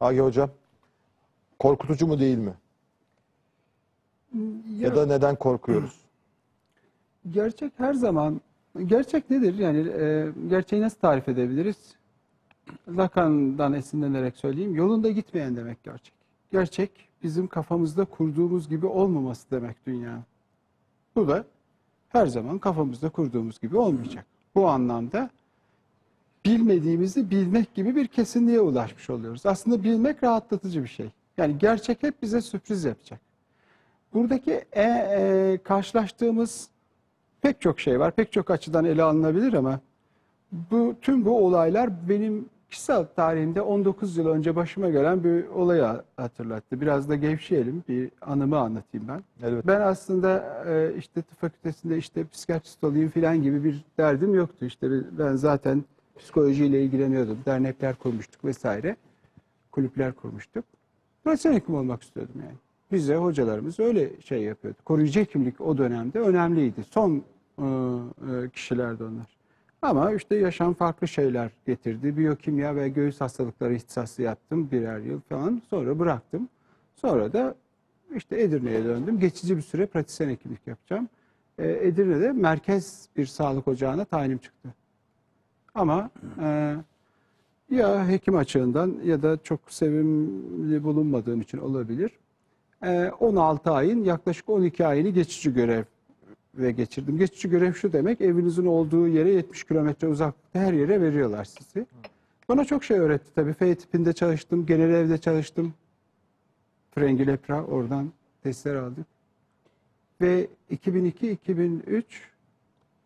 Agi Hocam, korkutucu mu değil mi? Ya, da neden korkuyoruz? Gerçek her zaman, gerçek nedir? Yani e, gerçeği nasıl tarif edebiliriz? Lacan'dan esinlenerek söyleyeyim. Yolunda gitmeyen demek gerçek. Gerçek bizim kafamızda kurduğumuz gibi olmaması demek dünya. Bu da her zaman kafamızda kurduğumuz gibi olmayacak. Bu anlamda bilmediğimizi bilmek gibi bir kesinliğe ulaşmış oluyoruz. Aslında bilmek rahatlatıcı bir şey. Yani gerçek hep bize sürpriz yapacak. Buradaki e, e, karşılaştığımız pek çok şey var. Pek çok açıdan ele alınabilir ama bu tüm bu olaylar benim kişisel tarihimde 19 yıl önce başıma gelen bir olayı hatırlattı. Biraz da gevşeyelim. Bir anımı anlatayım ben. Evet. Ben aslında e, işte tıp fakültesinde işte psikiyatrist olayım falan gibi bir derdim yoktu. İşte ben zaten psikolojiyle ilgileniyordum. Dernekler kurmuştuk vesaire. Kulüpler kurmuştuk. Profesyonel hekim olmak istiyordum yani. Bize hocalarımız öyle şey yapıyordu. Koruyucu hekimlik o dönemde önemliydi. Son e, e, kişilerdi onlar. Ama işte yaşam farklı şeyler getirdi. Biyokimya ve göğüs hastalıkları ihtisası yaptım birer yıl falan. Sonra bıraktım. Sonra da işte Edirne'ye döndüm. Geçici bir süre pratisyen hekimlik yapacağım. E, Edirne'de merkez bir sağlık ocağına tayinim çıktı. Ama e, ya hekim açığından ya da çok sevimli bulunmadığım için olabilir. E, 16 ayın yaklaşık 12 ayını geçici görev ve geçirdim. Geçici görev şu demek evinizin olduğu yere 70 kilometre uzaklıkta her yere veriyorlar sizi. Bana çok şey öğretti tabii. F tipinde çalıştım, genel evde çalıştım. Frengi lepra oradan testler aldık. Ve 2002-2003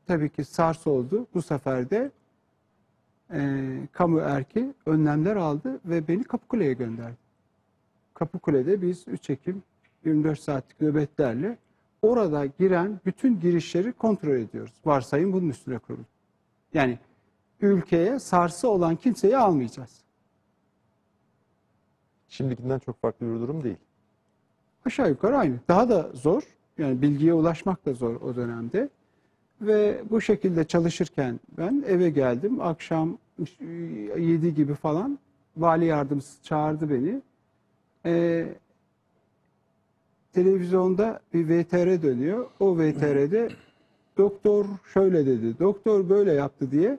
tabii ki SARS oldu. Bu sefer de e, kamu erki önlemler aldı ve beni Kapıkule'ye gönderdi. Kapıkule'de biz 3 Ekim 24 saatlik nöbetlerle orada giren bütün girişleri kontrol ediyoruz. Varsayım bunun üstüne kurulu. Yani ülkeye sarsı olan kimseyi almayacağız. Şimdikinden çok farklı bir durum değil. Aşağı yukarı aynı. Daha da zor. Yani bilgiye ulaşmak da zor o dönemde. Ve bu şekilde çalışırken ben eve geldim. Akşam 7 gibi falan vali yardımcısı çağırdı beni. Ee, televizyonda bir VTR dönüyor. O VTR'de doktor şöyle dedi, doktor böyle yaptı diye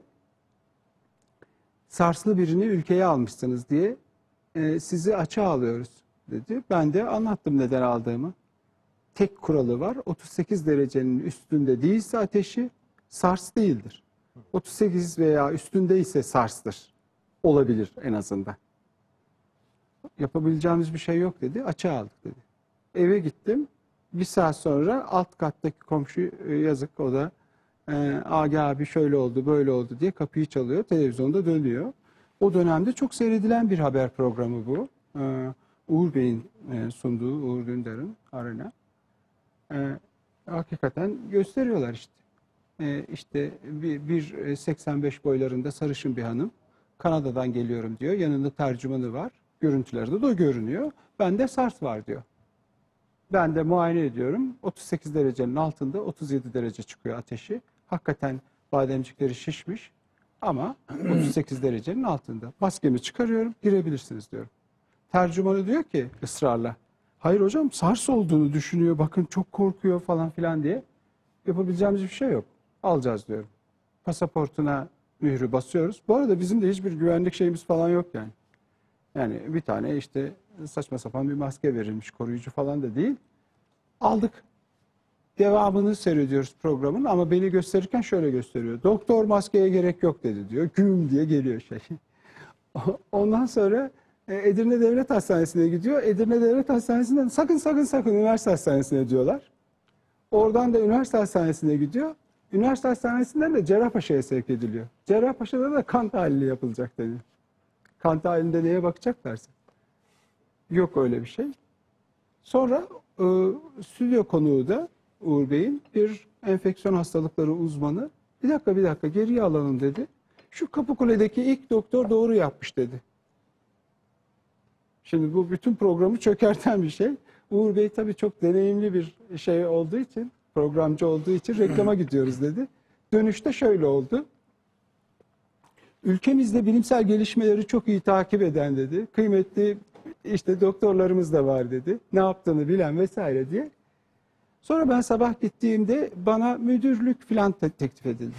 sarslı birini ülkeye almışsınız diye e, sizi açığa alıyoruz dedi. Ben de anlattım neden aldığımı. Tek kuralı var. 38 derecenin üstünde değilse ateşi SARS değildir. 38 veya üstündeyse SARS'tır. Olabilir en azından. Yapabileceğimiz bir şey yok dedi. Açığa aldık dedi. Eve gittim. Bir saat sonra alt kattaki komşu e, yazık o da e, Agi abi şöyle oldu böyle oldu diye kapıyı çalıyor. Televizyonda dönüyor. O dönemde çok seyredilen bir haber programı bu. E, Uğur Bey'in e, sunduğu Uğur Dündar'ın Arena. E, hakikaten gösteriyorlar işte. E, işte bir, bir e, 85 boylarında sarışın bir hanım. Kanada'dan geliyorum diyor. Yanında tercümanı var. Görüntülerde de o görünüyor. Bende SARS var diyor. Ben de muayene ediyorum. 38 derecenin altında 37 derece çıkıyor ateşi. Hakikaten bademcikleri şişmiş ama 38 derecenin altında. Maskemi çıkarıyorum, girebilirsiniz diyorum. Tercümanı diyor ki ısrarla, hayır hocam SARS olduğunu düşünüyor, bakın çok korkuyor falan filan diye. Yapabileceğimiz bir şey yok. Alacağız diyorum. Pasaportuna mührü basıyoruz. Bu arada bizim de hiçbir güvenlik şeyimiz falan yok yani. Yani bir tane işte saçma sapan bir maske verilmiş, koruyucu falan da değil. Aldık. Devamını seyrediyoruz programın ama beni gösterirken şöyle gösteriyor. Doktor maskeye gerek yok dedi diyor. Güm diye geliyor şey. Ondan sonra Edirne Devlet Hastanesi'ne gidiyor. Edirne Devlet Hastanesi'nden sakın sakın sakın üniversite hastanesine diyorlar. Oradan da üniversite hastanesine gidiyor. Üniversite hastanesinden de Cerrahpaşa'ya sevk ediliyor. Cerrahpaşa'da da kan tahlili yapılacak deniyor. Kan tahlilinde neye bakacaklarsa. Yok öyle bir şey. Sonra e, stüdyo konuğu da Uğur Bey'in bir enfeksiyon hastalıkları uzmanı. Bir dakika bir dakika geriye alalım dedi. Şu Kapıkule'deki ilk doktor doğru yapmış dedi. Şimdi bu bütün programı çökerten bir şey. Uğur Bey tabii çok deneyimli bir şey olduğu için, programcı olduğu için reklama gidiyoruz dedi. Dönüşte şöyle oldu. ülkemizde bilimsel gelişmeleri çok iyi takip eden dedi. Kıymetli işte doktorlarımız da var dedi. Ne yaptığını bilen vesaire diye. Sonra ben sabah gittiğimde bana müdürlük falan te- teklif edildi.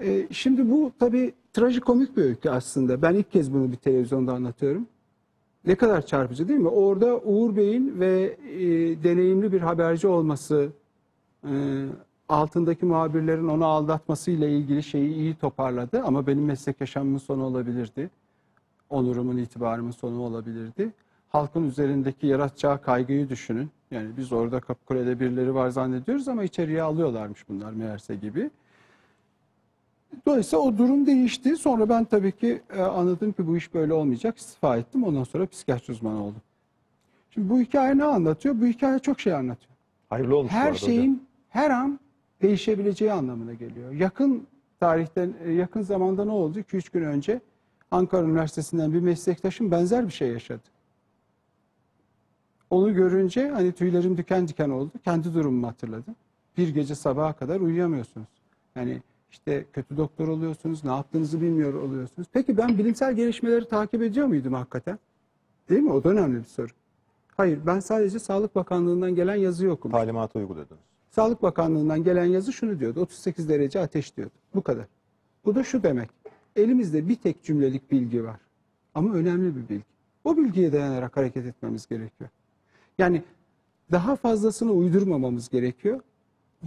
Ee, şimdi bu tabii trajikomik bir öykü aslında. Ben ilk kez bunu bir televizyonda anlatıyorum. Ne kadar çarpıcı değil mi? Orada Uğur Bey'in ve e, deneyimli bir haberci olması, e, altındaki muhabirlerin onu aldatmasıyla ilgili şeyi iyi toparladı. Ama benim meslek yaşamımın sonu olabilirdi. Onurumun, itibarımın sonu olabilirdi. Halkın üzerindeki yaratacağı kaygıyı düşünün. Yani biz orada Kapıkule'de birileri var zannediyoruz ama içeriye alıyorlarmış bunlar meğerse gibi. Dolayısıyla o durum değişti. Sonra ben tabii ki e, anladım ki bu iş böyle olmayacak. İstifa ettim. Ondan sonra psikiyatri uzmanı oldum. Şimdi bu hikaye ne anlatıyor? Bu hikaye çok şey anlatıyor. Hayırlı olmuş bu Her arada şeyin hocam. her an değişebileceği anlamına geliyor. Yakın tarihten, e, yakın zamanda ne oldu? 2-3 gün önce Ankara Üniversitesi'nden bir meslektaşım benzer bir şey yaşadı. Onu görünce hani tüylerim diken diken oldu. Kendi durumumu hatırladım. Bir gece sabaha kadar uyuyamıyorsunuz. Yani işte kötü doktor oluyorsunuz, ne yaptığınızı bilmiyor oluyorsunuz. Peki ben bilimsel gelişmeleri takip ediyor muydum hakikaten? Değil mi? O da önemli bir soru. Hayır, ben sadece Sağlık Bakanlığı'ndan gelen yazıyı okumuş. Talimatı uyguladınız. Sağlık Bakanlığı'ndan gelen yazı şunu diyordu. 38 derece ateş diyordu. Bu kadar. Bu da şu demek. Elimizde bir tek cümlelik bilgi var. Ama önemli bir bilgi. O bilgiye dayanarak hareket etmemiz gerekiyor. Yani daha fazlasını uydurmamamız gerekiyor.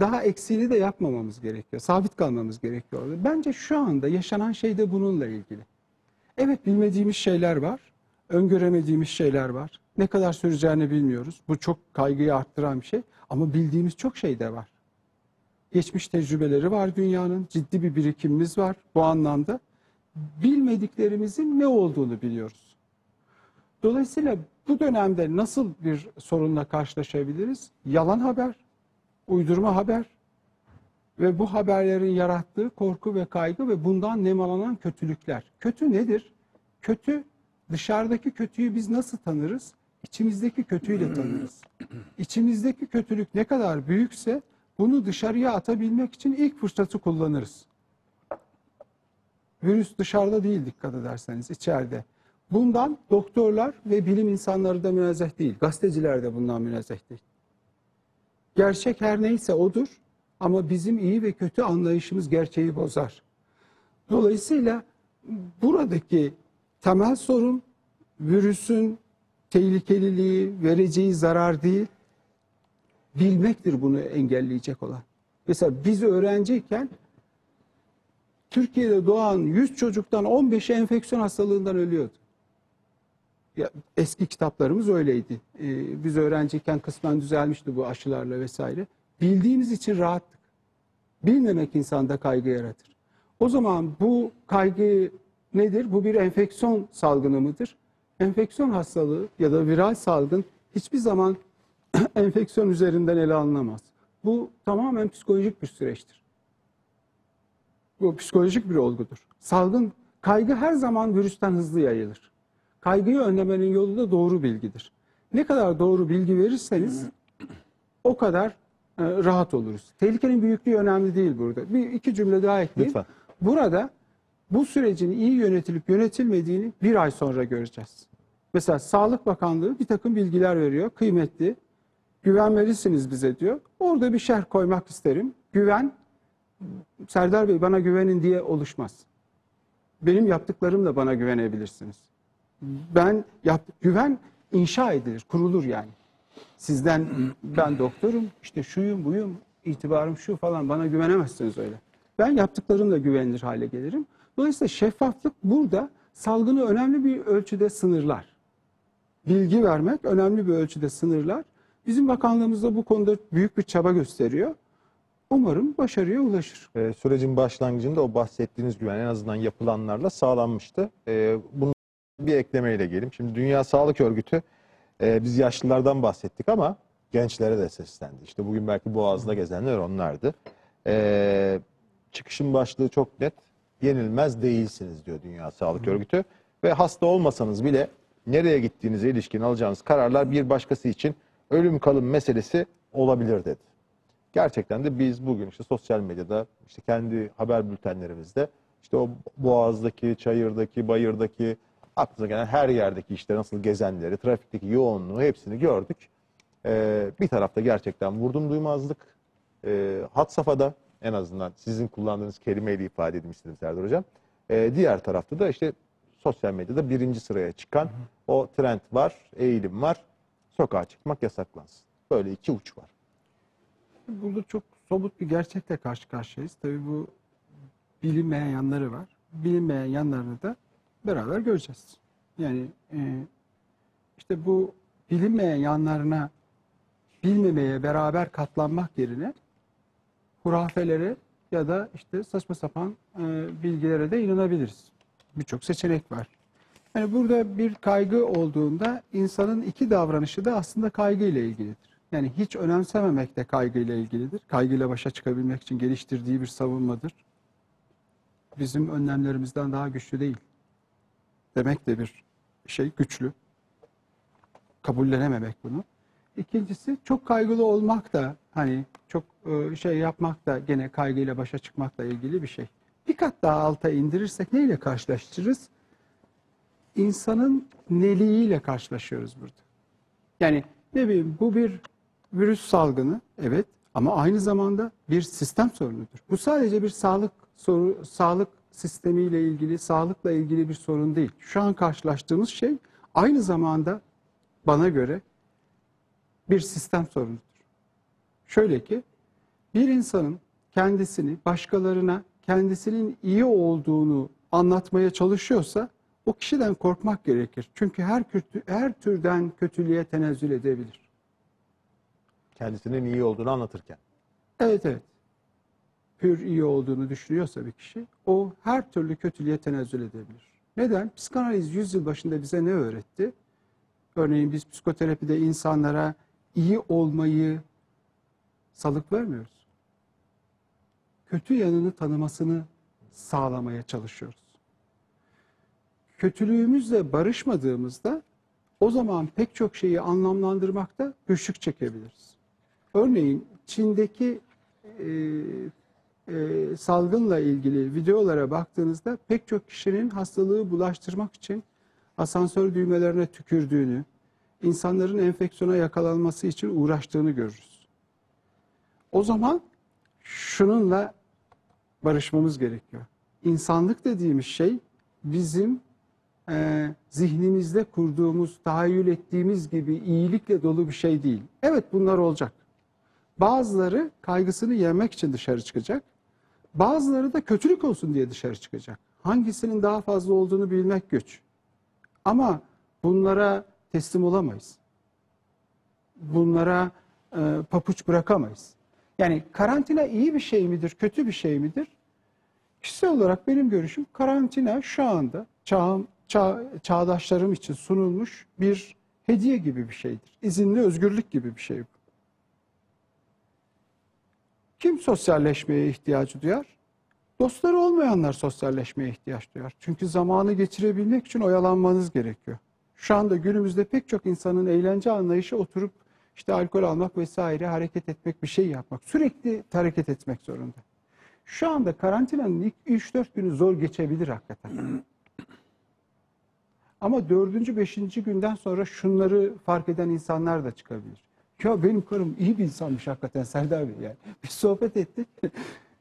Daha eksiğini de yapmamamız gerekiyor. Sabit kalmamız gerekiyor. Bence şu anda yaşanan şey de bununla ilgili. Evet bilmediğimiz şeyler var. Öngöremediğimiz şeyler var. Ne kadar süreceğini bilmiyoruz. Bu çok kaygıyı arttıran bir şey. Ama bildiğimiz çok şey de var. Geçmiş tecrübeleri var dünyanın. Ciddi bir birikimimiz var bu anlamda. Bilmediklerimizin ne olduğunu biliyoruz. Dolayısıyla bu dönemde nasıl bir sorunla karşılaşabiliriz? Yalan haber, uydurma haber ve bu haberlerin yarattığı korku ve kaygı ve bundan nemalanan kötülükler. Kötü nedir? Kötü, dışarıdaki kötüyü biz nasıl tanırız? İçimizdeki kötüyle tanırız. İçimizdeki kötülük ne kadar büyükse bunu dışarıya atabilmek için ilk fırsatı kullanırız. Virüs dışarıda değil dikkat ederseniz içeride. Bundan doktorlar ve bilim insanları da münezzeh değil. Gazeteciler de bundan münezzeh değil. Gerçek her neyse odur ama bizim iyi ve kötü anlayışımız gerçeği bozar. Dolayısıyla buradaki temel sorun virüsün tehlikeliliği, vereceği zarar değil, bilmektir bunu engelleyecek olan. Mesela biz öğrenciyken Türkiye'de doğan 100 çocuktan 15'i enfeksiyon hastalığından ölüyordu. Ya, eski kitaplarımız öyleydi. Ee, biz öğrenciyken kısmen düzelmişti bu aşılarla vesaire. Bildiğimiz için rahattık. Bilmemek insanda kaygı yaratır. O zaman bu kaygı nedir? Bu bir enfeksiyon salgını mıdır? Enfeksiyon hastalığı ya da viral salgın hiçbir zaman enfeksiyon üzerinden ele alınamaz. Bu tamamen psikolojik bir süreçtir. Bu psikolojik bir olgudur. Salgın, kaygı her zaman virüsten hızlı yayılır. Kaygıyı önlemenin yolu da doğru bilgidir. Ne kadar doğru bilgi verirseniz o kadar e, rahat oluruz. Tehlikenin büyüklüğü önemli değil burada. Bir iki cümle daha ekleyeyim. Lütfen. Burada bu sürecin iyi yönetilip yönetilmediğini bir ay sonra göreceğiz. Mesela Sağlık Bakanlığı bir takım bilgiler veriyor. Kıymetli, güvenmelisiniz bize diyor. Orada bir şerh koymak isterim. Güven, Serdar Bey bana güvenin diye oluşmaz. Benim yaptıklarımla bana güvenebilirsiniz. Ben yap, güven inşa edilir, kurulur yani. Sizden ben doktorum, işte şuyum, buyum, itibarım şu falan bana güvenemezsiniz öyle. Ben yaptıklarımla güvenilir hale gelirim. Dolayısıyla şeffaflık burada salgını önemli bir ölçüde sınırlar. Bilgi vermek önemli bir ölçüde sınırlar. Bizim bakanlığımız da bu konuda büyük bir çaba gösteriyor. Umarım başarıya ulaşır. Ee, sürecin başlangıcında o bahsettiğiniz güven en azından yapılanlarla sağlanmıştı. Ee, bunu bir eklemeyle geleyim. Şimdi Dünya Sağlık Örgütü e, biz yaşlılardan bahsettik ama gençlere de seslendi. İşte bugün belki Boğaz'da gezenler onlardı. Ee, çıkışın başlığı çok net. Yenilmez değilsiniz diyor Dünya Sağlık Örgütü. Ve hasta olmasanız bile nereye gittiğinize ilişkin alacağınız kararlar bir başkası için ölüm kalım meselesi olabilir dedi. Gerçekten de biz bugün işte sosyal medyada işte kendi haber bültenlerimizde işte o boğazdaki, çayırdaki, bayırdaki, aklınıza gelen her yerdeki işte nasıl gezenleri, trafikteki yoğunluğu hepsini gördük. Ee, bir tarafta gerçekten vurdum duymazlık, e, hat safhada en azından sizin kullandığınız kelimeyle ifade istedim Serdar Hocam. Ee, diğer tarafta da işte sosyal medyada birinci sıraya çıkan o trend var, eğilim var. Sokağa çıkmak yasaklansın. Böyle iki uç var. Burada çok somut bir gerçekle karşı karşıyayız. Tabii bu bilinmeyen yanları var. Bilinmeyen yanlarını da beraber göreceğiz. Yani e, işte bu bilinmeyen yanlarına bilmemeye beraber katlanmak yerine hurafelere ya da işte saçma sapan e, bilgilere de inanabiliriz. Birçok seçenek var. Yani burada bir kaygı olduğunda insanın iki davranışı da aslında kaygıyla ilgilidir. Yani hiç önemsememek de kaygıyla ilgilidir. Kaygıyla başa çıkabilmek için geliştirdiği bir savunmadır. Bizim önlemlerimizden daha güçlü değil. Demek de bir şey güçlü. Kabullenememek bunu. İkincisi çok kaygılı olmak da hani çok e, şey yapmak da gene kaygıyla başa çıkmakla ilgili bir şey. Bir kat daha alta indirirsek neyle karşılaştırırız? İnsanın neliğiyle karşılaşıyoruz burada. Yani ne bileyim bu bir virüs salgını evet ama aynı zamanda bir sistem sorunudur. Bu sadece bir sağlık soru sağlık sistemiyle ilgili, sağlıkla ilgili bir sorun değil. Şu an karşılaştığımız şey aynı zamanda bana göre bir sistem sorunudur. Şöyle ki bir insanın kendisini başkalarına kendisinin iyi olduğunu anlatmaya çalışıyorsa o kişiden korkmak gerekir. Çünkü her kötü, her türden kötülüğe tenezzül edebilir. Kendisinin iyi olduğunu anlatırken. Evet evet. Pür iyi olduğunu düşünüyorsa bir kişi o her türlü kötülüğe tenezzül edebilir. Neden? Psikanaliz 100 yıl başında bize ne öğretti? Örneğin biz psikoterapide insanlara iyi olmayı salık vermiyoruz. Kötü yanını tanımasını sağlamaya çalışıyoruz. Kötülüğümüzle barışmadığımızda o zaman pek çok şeyi anlamlandırmakta güçlük çekebiliriz. Örneğin Çin'deki e, e, salgınla ilgili videolara baktığınızda pek çok kişinin hastalığı bulaştırmak için asansör düğmelerine tükürdüğünü, insanların enfeksiyona yakalanması için uğraştığını görürüz. O zaman şununla barışmamız gerekiyor. İnsanlık dediğimiz şey bizim e, zihnimizde kurduğumuz, tahayyül ettiğimiz gibi iyilikle dolu bir şey değil. Evet bunlar olacak. Bazıları kaygısını yenmek için dışarı çıkacak. Bazıları da kötülük olsun diye dışarı çıkacak. Hangisinin daha fazla olduğunu bilmek güç. Ama bunlara teslim olamayız. Bunlara e, papuç bırakamayız. Yani karantina iyi bir şey midir, kötü bir şey midir? Kişisel olarak benim görüşüm karantina şu anda çağım, çağ, çağdaşlarım için sunulmuş bir hediye gibi bir şeydir. İzinli özgürlük gibi bir şey bu. Kim sosyalleşmeye ihtiyacı duyar? Dostları olmayanlar sosyalleşmeye ihtiyaç duyar. Çünkü zamanı geçirebilmek için oyalanmanız gerekiyor. Şu anda günümüzde pek çok insanın eğlence anlayışı oturup işte alkol almak vesaire hareket etmek bir şey yapmak. Sürekli hareket etmek zorunda. Şu anda karantinanın ilk 3-4 günü zor geçebilir hakikaten. Ama dördüncü, beşinci günden sonra şunları fark eden insanlar da çıkabilir. Ya benim karım iyi bir insanmış hakikaten Serdar Bey yani. Biz sohbet ettik.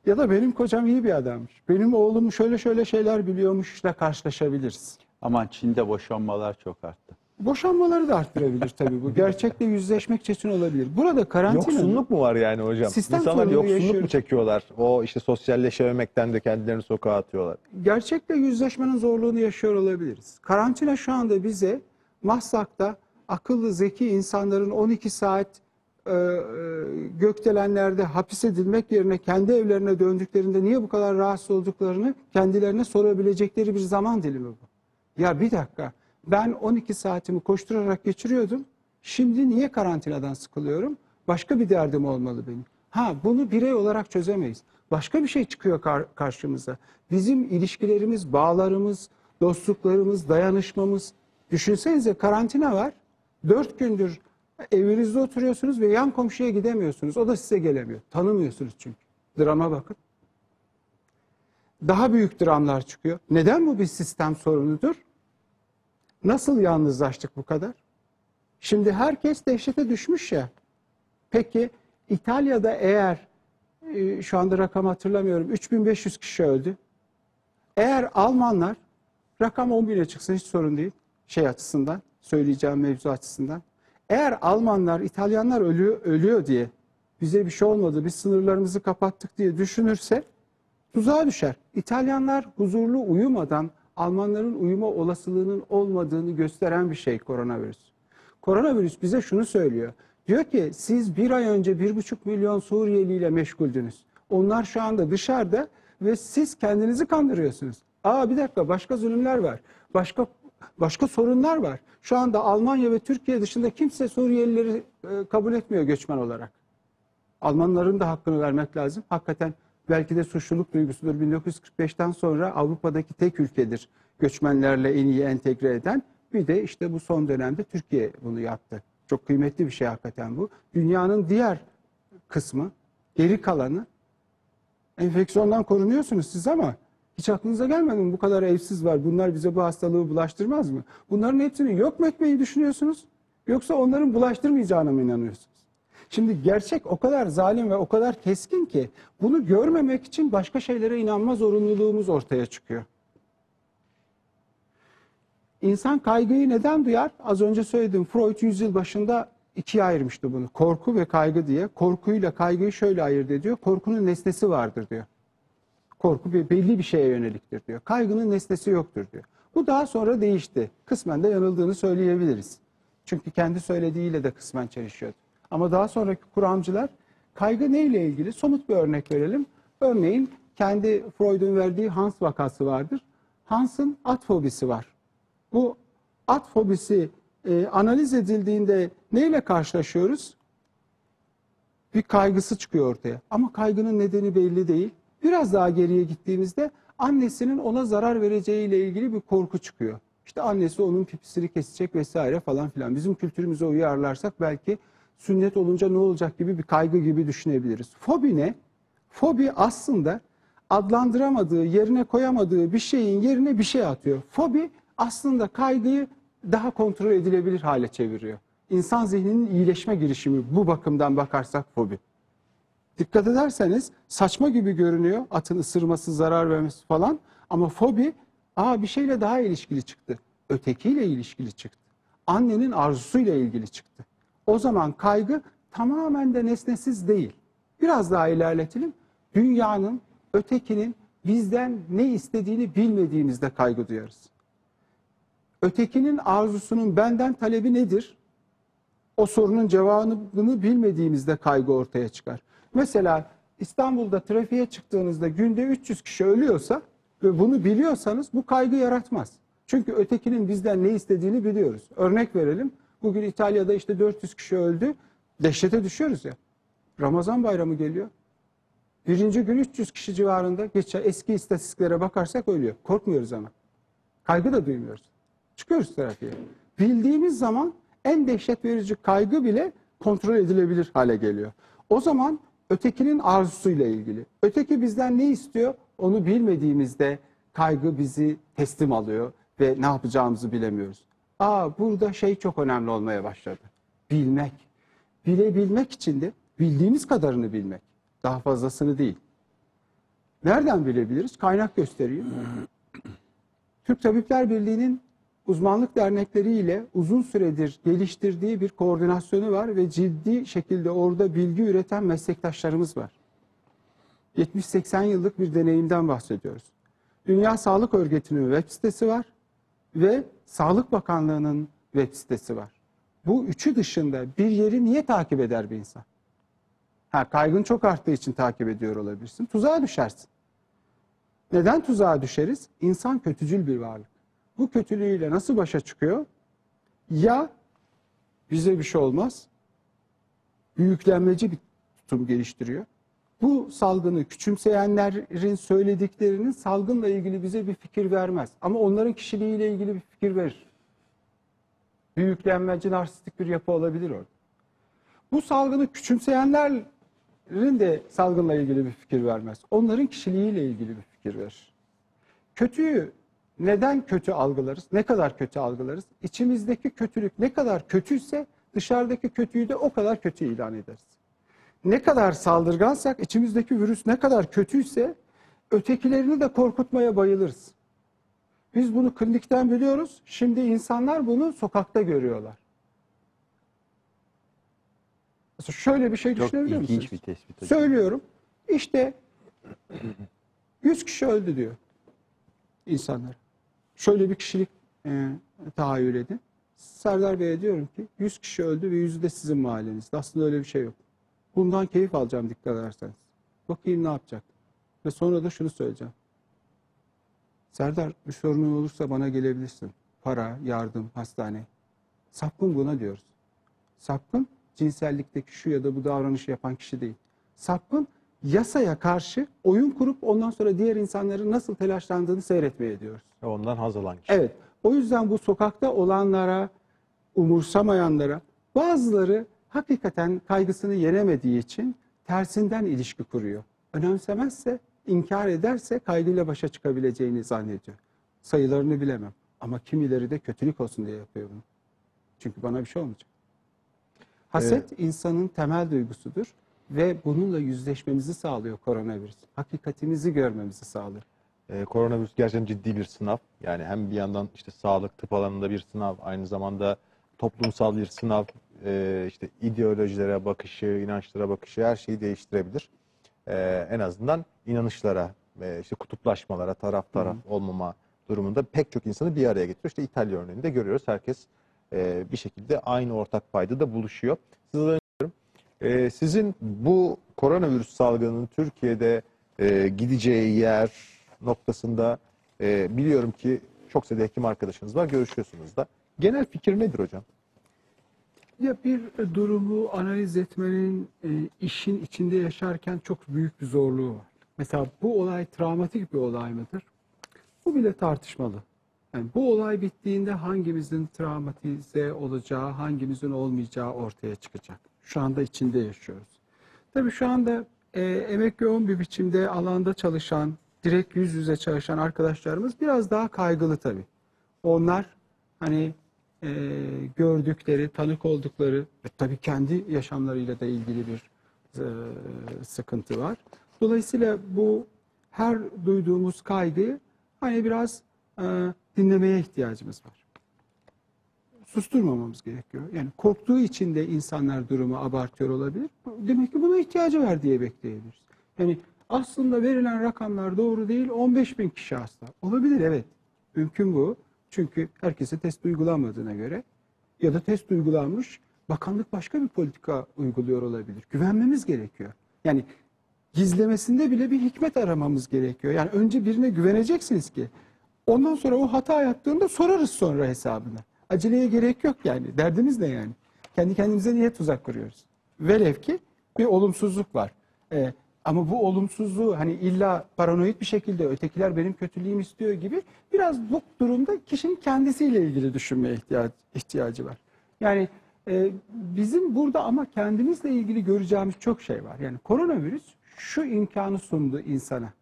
ya da benim kocam iyi bir adammış. Benim oğlum şöyle şöyle şeyler biliyormuşla karşılaşabiliriz. Aman Çin'de boşanmalar çok arttı. Boşanmaları da arttırabilir tabii bu. Gerçekle yüzleşmek için olabilir. Burada karantina Yoksunluk mu var yani hocam? Sistem İnsanlar yoksunluk mu yaşıyoruz. çekiyorlar? O işte sosyalleşememekten de kendilerini sokağa atıyorlar. gerçekle yüzleşmenin zorluğunu yaşıyor olabiliriz. Karantina şu anda bize Maslak'ta akıllı, zeki insanların 12 saat e, e, gökdelenlerde hapis edilmek yerine kendi evlerine döndüklerinde niye bu kadar rahatsız olduklarını kendilerine sorabilecekleri bir zaman dilimi bu. Ya bir dakika ben 12 saatimi koşturarak geçiriyordum. Şimdi niye karantinadan sıkılıyorum? Başka bir derdim olmalı benim. Ha bunu birey olarak çözemeyiz. Başka bir şey çıkıyor kar- karşımıza. Bizim ilişkilerimiz, bağlarımız, dostluklarımız, dayanışmamız. Düşünsenize karantina var. Dört gündür evinizde oturuyorsunuz ve yan komşuya gidemiyorsunuz. O da size gelemiyor. Tanımıyorsunuz çünkü. Drama bakın. daha büyük dramlar çıkıyor. Neden bu bir sistem sorunudur? Nasıl yalnızlaştık bu kadar? Şimdi herkes dehşete düşmüş ya. Peki İtalya'da eğer e, şu anda rakam hatırlamıyorum 3500 kişi öldü. Eğer Almanlar rakam 10 bine çıksın hiç sorun değil şey açısından söyleyeceğim mevzu açısından. Eğer Almanlar İtalyanlar ölüyor, ölüyor diye bize bir şey olmadı biz sınırlarımızı kapattık diye düşünürse tuzağa düşer. İtalyanlar huzurlu uyumadan Almanların uyuma olasılığının olmadığını gösteren bir şey koronavirüs. Koronavirüs bize şunu söylüyor. Diyor ki siz bir ay önce bir buçuk milyon Suriyeliyle meşguldünüz. Onlar şu anda dışarıda ve siz kendinizi kandırıyorsunuz. Aa bir dakika başka zulümler var. Başka başka sorunlar var. Şu anda Almanya ve Türkiye dışında kimse Suriyelileri e, kabul etmiyor göçmen olarak. Almanların da hakkını vermek lazım. Hakikaten belki de suçluluk duygusudur. 1945'ten sonra Avrupa'daki tek ülkedir göçmenlerle en iyi entegre eden. Bir de işte bu son dönemde Türkiye bunu yaptı. Çok kıymetli bir şey hakikaten bu. Dünyanın diğer kısmı, geri kalanı enfeksiyondan korunuyorsunuz siz ama hiç aklınıza gelmedi mi? Bu kadar evsiz var. Bunlar bize bu hastalığı bulaştırmaz mı? Bunların hepsini yok mu etmeyi düşünüyorsunuz? Yoksa onların bulaştırmayacağına mı inanıyorsunuz? Şimdi gerçek o kadar zalim ve o kadar keskin ki bunu görmemek için başka şeylere inanma zorunluluğumuz ortaya çıkıyor. İnsan kaygıyı neden duyar? Az önce söyledim. Freud yüzyıl başında ikiye ayırmıştı bunu. Korku ve kaygı diye. Korkuyla kaygıyı şöyle ayırt ediyor. Korkunun nesnesi vardır diyor. Korku bir belli bir şeye yöneliktir diyor. Kaygının nesnesi yoktur diyor. Bu daha sonra değişti. Kısmen de yanıldığını söyleyebiliriz. Çünkü kendi söylediğiyle de kısmen çelişiyordu. Ama daha sonraki kuramcılar kaygı neyle ilgili? Somut bir örnek verelim. Örneğin kendi Freud'un verdiği Hans vakası vardır. Hans'ın at fobisi var. Bu at fobisi e, analiz edildiğinde neyle karşılaşıyoruz? Bir kaygısı çıkıyor ortaya. Ama kaygının nedeni belli değil. Biraz daha geriye gittiğimizde annesinin ona zarar vereceğiyle ilgili bir korku çıkıyor. İşte annesi onun pipisini kesecek vesaire falan filan. Bizim kültürümüze uyarlarsak belki sünnet olunca ne olacak gibi bir kaygı gibi düşünebiliriz. Fobi ne? Fobi aslında adlandıramadığı, yerine koyamadığı bir şeyin yerine bir şey atıyor. Fobi aslında kaygıyı daha kontrol edilebilir hale çeviriyor. İnsan zihninin iyileşme girişimi bu bakımdan bakarsak fobi. Dikkat ederseniz saçma gibi görünüyor atın ısırması, zarar vermesi falan ama fobi aa bir şeyle daha ilişkili çıktı. Ötekiyle ilişkili çıktı. Annenin arzusuyla ilgili çıktı. O zaman kaygı tamamen de nesnesiz değil. Biraz daha ilerletelim. Dünyanın, ötekinin bizden ne istediğini bilmediğimizde kaygı duyarız. Ötekinin arzusunun benden talebi nedir? O sorunun cevabını bilmediğimizde kaygı ortaya çıkar. Mesela İstanbul'da trafiğe çıktığınızda günde 300 kişi ölüyorsa ve bunu biliyorsanız bu kaygı yaratmaz. Çünkü ötekinin bizden ne istediğini biliyoruz. Örnek verelim. Bugün İtalya'da işte 400 kişi öldü. Dehşete düşüyoruz ya. Ramazan bayramı geliyor. Birinci gün 300 kişi civarında geçen eski istatistiklere bakarsak ölüyor. Korkmuyoruz ama. Kaygı da duymuyoruz. Çıkıyoruz trafiğe. Bildiğimiz zaman en dehşet verici kaygı bile kontrol edilebilir hale geliyor. O zaman ötekinin arzusuyla ilgili. Öteki bizden ne istiyor onu bilmediğimizde kaygı bizi teslim alıyor ve ne yapacağımızı bilemiyoruz. Aa burada şey çok önemli olmaya başladı. Bilmek. Bilebilmek için de bildiğimiz kadarını bilmek. Daha fazlasını değil. Nereden bilebiliriz? Kaynak göstereyim. Türk Tabipler Birliği'nin uzmanlık dernekleriyle uzun süredir geliştirdiği bir koordinasyonu var ve ciddi şekilde orada bilgi üreten meslektaşlarımız var. 70-80 yıllık bir deneyimden bahsediyoruz. Dünya Sağlık Örgütü'nün web sitesi var ve Sağlık Bakanlığı'nın web sitesi var. Bu üçü dışında bir yeri niye takip eder bir insan? Ha, kaygın çok arttığı için takip ediyor olabilirsin. Tuzağa düşersin. Neden tuzağa düşeriz? İnsan kötücül bir varlık. Bu kötülüğüyle nasıl başa çıkıyor? Ya bize bir şey olmaz, büyüklenmeci bir tutum geliştiriyor. Bu salgını küçümseyenlerin söylediklerinin salgınla ilgili bize bir fikir vermez. Ama onların kişiliğiyle ilgili bir fikir verir. Büyüklenmeci, narsistik bir yapı olabilir orada. Bu salgını küçümseyenlerin de salgınla ilgili bir fikir vermez. Onların kişiliğiyle ilgili bir fikir verir. kötüyü neden kötü algılarız? Ne kadar kötü algılarız? İçimizdeki kötülük ne kadar kötüyse dışarıdaki kötüyü de o kadar kötü ilan ederiz. Ne kadar saldırgansak, içimizdeki virüs ne kadar kötüyse ötekilerini de korkutmaya bayılırız. Biz bunu klinikten biliyoruz. Şimdi insanlar bunu sokakta görüyorlar. Mesela şöyle bir şey Çok düşünebiliyor ilginç musunuz? bir tespit. hocam. Söylüyorum. İşte 100 kişi öldü diyor insanlar. Şöyle bir kişilik e, tahayyül edin. Serdar Bey'e diyorum ki 100 kişi öldü ve yüzü de sizin mahallenizde. Aslında öyle bir şey yok. Bundan keyif alacağım dikkat ederseniz. Bakayım ne yapacak. Ve sonra da şunu söyleyeceğim. Serdar bir sorunun olursa bana gelebilirsin. Para, yardım, hastane. Sapkın buna diyoruz. Sapkın cinsellikteki şu ya da bu davranışı yapan kişi değil. Sapkın yasaya karşı oyun kurup ondan sonra diğer insanların nasıl telaşlandığını seyretmeye diyoruz. Ondan haz alan kişi. Evet. O yüzden bu sokakta olanlara, umursamayanlara bazıları hakikaten kaygısını yenemediği için tersinden ilişki kuruyor. Önemsemezse, inkar ederse kaygıyla başa çıkabileceğini zannediyor. Sayılarını bilemem. Ama kimileri de kötülük olsun diye yapıyor bunu. Çünkü bana bir şey olmayacak. Haset insanın temel duygusudur ve bununla yüzleşmemizi sağlıyor koronavirüs. Hakikatimizi görmemizi sağlıyor. Ee, koronavirüs gerçekten ciddi bir sınav. Yani hem bir yandan işte sağlık, tıp alanında bir sınav, aynı zamanda toplumsal bir sınav, Ee, işte ideolojilere bakışı, inançlara bakışı her şeyi değiştirebilir. Ee, en azından inanışlara, ve işte kutuplaşmalara, taraf taraf olmama durumunda pek çok insanı bir araya getiriyor. İşte İtalya örneğinde görüyoruz. Herkes e, bir şekilde aynı ortak payda da buluşuyor. Dönüyorum. Ee, sizin bu koronavirüs salgınının Türkiye'de e, gideceği yer noktasında e, biliyorum ki çok sayıda hekim arkadaşınız var, görüşüyorsunuz da. Genel fikir nedir hocam? Ya bir durumu analiz etmenin e, işin içinde yaşarken çok büyük bir zorluğu var. Mesela bu olay travmatik bir olay mıdır? Bu bile tartışmalı. Yani bu olay bittiğinde hangimizin travmatize olacağı, hangimizin olmayacağı ortaya çıkacak. Şu anda içinde yaşıyoruz. Tabii şu anda e, emek yoğun bir biçimde alanda çalışan, direkt yüz yüze çalışan arkadaşlarımız biraz daha kaygılı tabii. Onlar hani e, gördükleri, tanık oldukları ve tabii kendi yaşamlarıyla da ilgili bir e, sıkıntı var. Dolayısıyla bu her duyduğumuz kaygıyı hani biraz e, dinlemeye ihtiyacımız var. Susturmamamız gerekiyor. Yani korktuğu için de insanlar durumu abartıyor olabilir. Demek ki buna ihtiyacı var diye bekleyebiliriz. Yani aslında verilen rakamlar doğru değil. 15 bin kişi hasta. Olabilir evet. Mümkün bu. Çünkü herkese test uygulanmadığına göre ya da test uygulanmış bakanlık başka bir politika uyguluyor olabilir. Güvenmemiz gerekiyor. Yani gizlemesinde bile bir hikmet aramamız gerekiyor. Yani önce birine güveneceksiniz ki ondan sonra o hata yaptığında sorarız sonra hesabını. Aceleye gerek yok yani. Derdimiz ne yani? Kendi kendimize niye tuzak kuruyoruz? Velev ki bir olumsuzluk var. Ee, ama bu olumsuzluğu hani illa paranoid bir şekilde ötekiler benim kötülüğümü istiyor gibi biraz bu durumda kişinin kendisiyle ilgili düşünmeye ihtiyaç, ihtiyacı var. Yani e, bizim burada ama kendimizle ilgili göreceğimiz çok şey var. Yani koronavirüs şu imkanı sundu insana.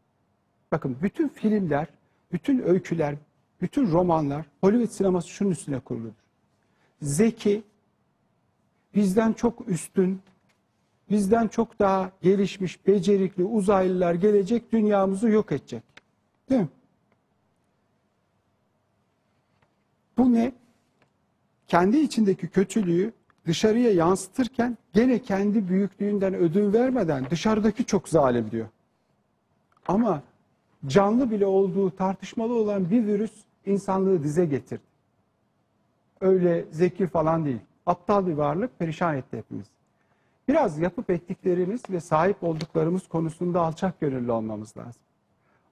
Bakın bütün filmler, bütün öyküler, bütün romanlar, Hollywood sineması şunun üstüne kuruludur. Zeki, bizden çok üstün, bizden çok daha gelişmiş, becerikli uzaylılar gelecek, dünyamızı yok edecek. Değil mi? Bu ne? Kendi içindeki kötülüğü dışarıya yansıtırken gene kendi büyüklüğünden ödün vermeden dışarıdaki çok zalim diyor. Ama canlı bile olduğu tartışmalı olan bir virüs insanlığı dize getirdi. Öyle zeki falan değil. Aptal bir varlık perişan etti hepimiz. Biraz yapıp ettiklerimiz ve sahip olduklarımız konusunda alçak gönüllü olmamız lazım.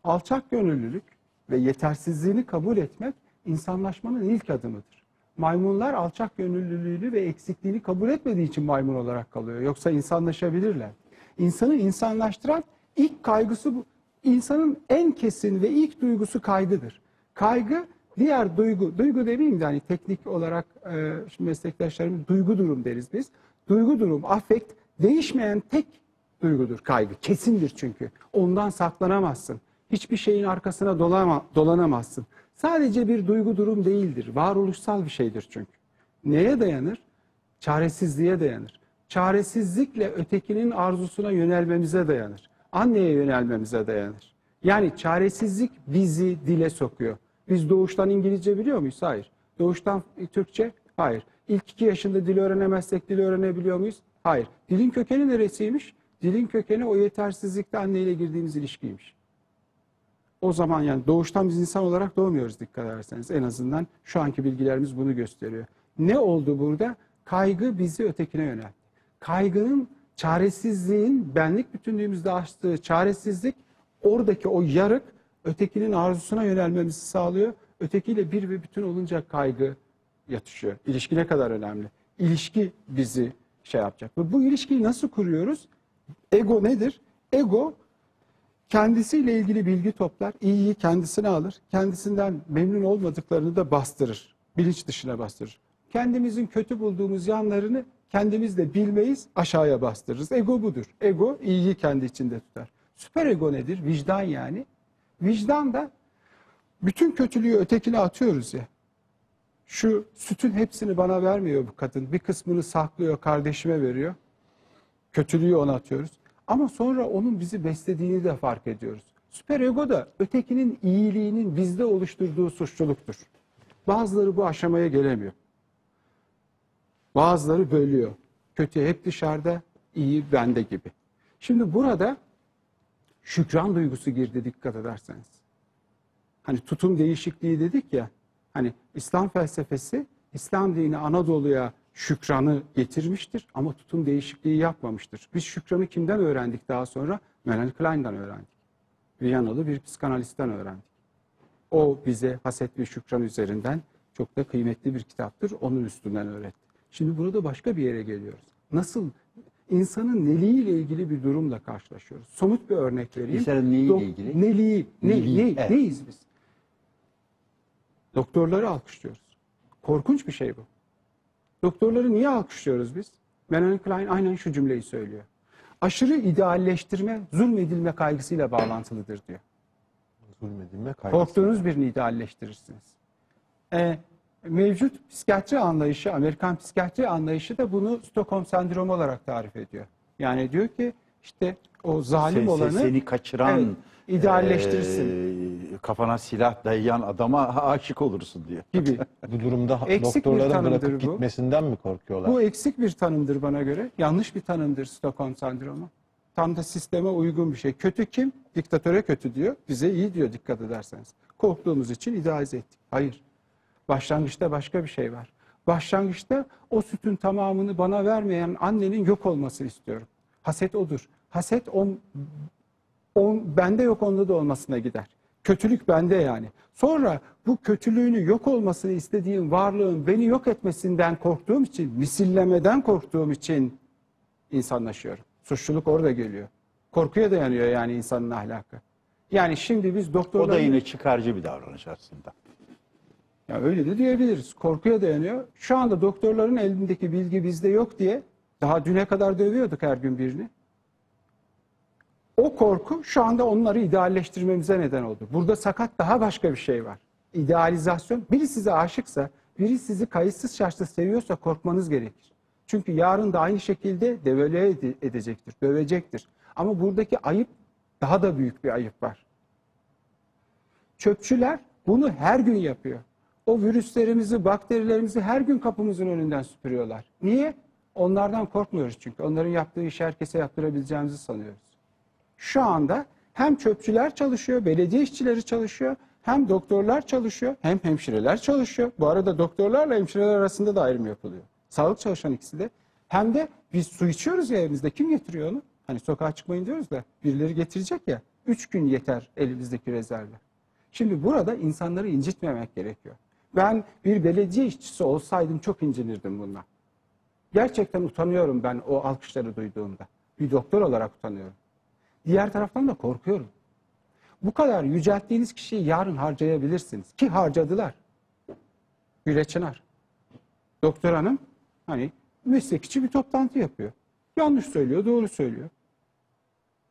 Alçak gönüllülük ve yetersizliğini kabul etmek insanlaşmanın ilk adımıdır. Maymunlar alçak gönüllülüğünü ve eksikliğini kabul etmediği için maymun olarak kalıyor. Yoksa insanlaşabilirler. İnsanı insanlaştıran ilk kaygısı bu. İnsanın en kesin ve ilk duygusu kaygıdır. Kaygı diğer duygu, duygu demeyeyim de hani teknik olarak e, şimdi meslektaşlarımız duygu durum deriz biz. Duygu durum, affekt değişmeyen tek duygudur kaygı. Kesindir çünkü. Ondan saklanamazsın. Hiçbir şeyin arkasına dolama, dolanamazsın. Sadece bir duygu durum değildir. Varoluşsal bir şeydir çünkü. Neye dayanır? Çaresizliğe dayanır. Çaresizlikle ötekinin arzusuna yönelmemize dayanır. Anneye yönelmemize dayanır. Yani çaresizlik bizi dile sokuyor. Biz doğuştan İngilizce biliyor muyuz? Hayır. Doğuştan Türkçe? Hayır. İlk iki yaşında dil öğrenemezsek dil öğrenebiliyor muyuz? Hayır. Dilin kökeni neresiymiş? Dilin kökeni o yetersizlikte anneyle girdiğimiz ilişkiymiş. O zaman yani doğuştan biz insan olarak doğmuyoruz dikkat ederseniz. En azından şu anki bilgilerimiz bunu gösteriyor. Ne oldu burada? Kaygı bizi ötekine yöneltti. Kaygının çaresizliğin benlik bütünlüğümüzde açtığı çaresizlik oradaki o yarık ötekinin arzusuna yönelmemizi sağlıyor. Ötekiyle bir ve bütün olunca kaygı yatışıyor. İlişki ne kadar önemli? İlişki bizi şey yapacak. Ve bu ilişkiyi nasıl kuruyoruz? Ego nedir? Ego kendisiyle ilgili bilgi toplar, iyiyi kendisine alır, kendisinden memnun olmadıklarını da bastırır, bilinç dışına bastırır. Kendimizin kötü bulduğumuz yanlarını kendimiz de bilmeyiz, aşağıya bastırırız. Ego budur. Ego iyiyi kendi içinde tutar. Süper ego nedir? Vicdan yani. Vicdan da bütün kötülüğü ötekine atıyoruz ya. Şu sütün hepsini bana vermiyor bu kadın. Bir kısmını saklıyor, kardeşime veriyor. Kötülüğü ona atıyoruz. Ama sonra onun bizi beslediğini de fark ediyoruz. Süper ego da ötekinin iyiliğinin bizde oluşturduğu suçluluktur. Bazıları bu aşamaya gelemiyor. Bazıları bölüyor. Kötü hep dışarıda, iyi bende gibi. Şimdi burada şükran duygusu girdi dikkat ederseniz. Hani tutum değişikliği dedik ya. Hani İslam felsefesi İslam dini Anadolu'ya şükranı getirmiştir ama tutum değişikliği yapmamıştır. Biz şükranı kimden öğrendik daha sonra? Melanie Klein'dan öğrendik. Viyanalı bir psikanalistten öğrendik. O bize haset ve şükran üzerinden çok da kıymetli bir kitaptır. Onun üstünden öğretti. Şimdi burada başka bir yere geliyoruz. Nasıl insanın neliğiyle ilgili bir durumla karşılaşıyoruz. Somut bir örnek vereyim. İnsanın neyiyle Dok- ilgili? Neliği. Ne, Neliği, ne, evet. Neyiz biz? Doktorları alkışlıyoruz. Korkunç bir şey bu. Doktorları niye alkışlıyoruz biz? Melanie Klein aynen şu cümleyi söylüyor. Aşırı idealleştirme, zulmedilme kaygısıyla bağlantılıdır diyor. Zulmedilme kaygısı. Korktuğunuz birini idealleştirirsiniz. Ee, mevcut psikiyatri anlayışı, Amerikan psikiyatri anlayışı da bunu Stockholm sendromu olarak tarif ediyor. Yani diyor ki işte o zalim Se- olanı seni kaçıran Evet, idealleştirirsin. eee, kafana silah dayayan adama aşık olursun diyor. gibi. Bu durumda Eksik doktorların bırakıp bu. gitmesinden mi korkuyorlar? Bu eksik bir tanımdır bana göre. Yanlış bir tanımdır Stockholm sendromu. Tam da sisteme uygun bir şey. Kötü kim? Diktatöre kötü diyor. Bize iyi diyor dikkat ederseniz. Korktuğumuz için idealize ettik. Hayır. Başlangıçta başka bir şey var. Başlangıçta o sütün tamamını bana vermeyen annenin yok olmasını istiyorum. Haset odur. Haset on, on, bende yok onda da olmasına gider. Kötülük bende yani. Sonra bu kötülüğünü yok olmasını istediğim varlığın beni yok etmesinden korktuğum için, misillemeden korktuğum için insanlaşıyorum. Suçluluk orada geliyor. Korkuya dayanıyor yani insanın ahlakı. Yani şimdi biz O doktorların... da yine çıkarcı bir davranış aslında. Ya öyle de diyebiliriz. Korkuya dayanıyor. Şu anda doktorların elindeki bilgi bizde yok diye daha düne kadar dövüyorduk her gün birini. O korku şu anda onları idealleştirmemize neden oldu. Burada sakat daha başka bir şey var. İdealizasyon. Biri size aşıksa, biri sizi kayıtsız şartsız seviyorsa korkmanız gerekir. Çünkü yarın da aynı şekilde devalüe ede- edecektir, dövecektir. Ama buradaki ayıp daha da büyük bir ayıp var. Çöpçüler bunu her gün yapıyor. O virüslerimizi, bakterilerimizi her gün kapımızın önünden süpürüyorlar. Niye? Onlardan korkmuyoruz çünkü. Onların yaptığı işi herkese yaptırabileceğimizi sanıyoruz. Şu anda hem çöpçüler çalışıyor, belediye işçileri çalışıyor, hem doktorlar çalışıyor, hem hemşireler çalışıyor. Bu arada doktorlarla hemşireler arasında da ayrım yapılıyor. Sağlık çalışan ikisi de. Hem de biz su içiyoruz ya evimizde. Kim getiriyor onu? Hani sokağa çıkmayın diyoruz da birileri getirecek ya. Üç gün yeter elimizdeki rezervler. Şimdi burada insanları incitmemek gerekiyor. Ben bir belediye işçisi olsaydım çok incinirdim bundan. Gerçekten utanıyorum ben o alkışları duyduğumda. Bir doktor olarak utanıyorum. Diğer taraftan da korkuyorum. Bu kadar yücelttiğiniz kişiyi yarın harcayabilirsiniz. Ki harcadılar. Güle Çınar. Doktor hanım hani meslekçi bir toplantı yapıyor. Yanlış söylüyor, doğru söylüyor.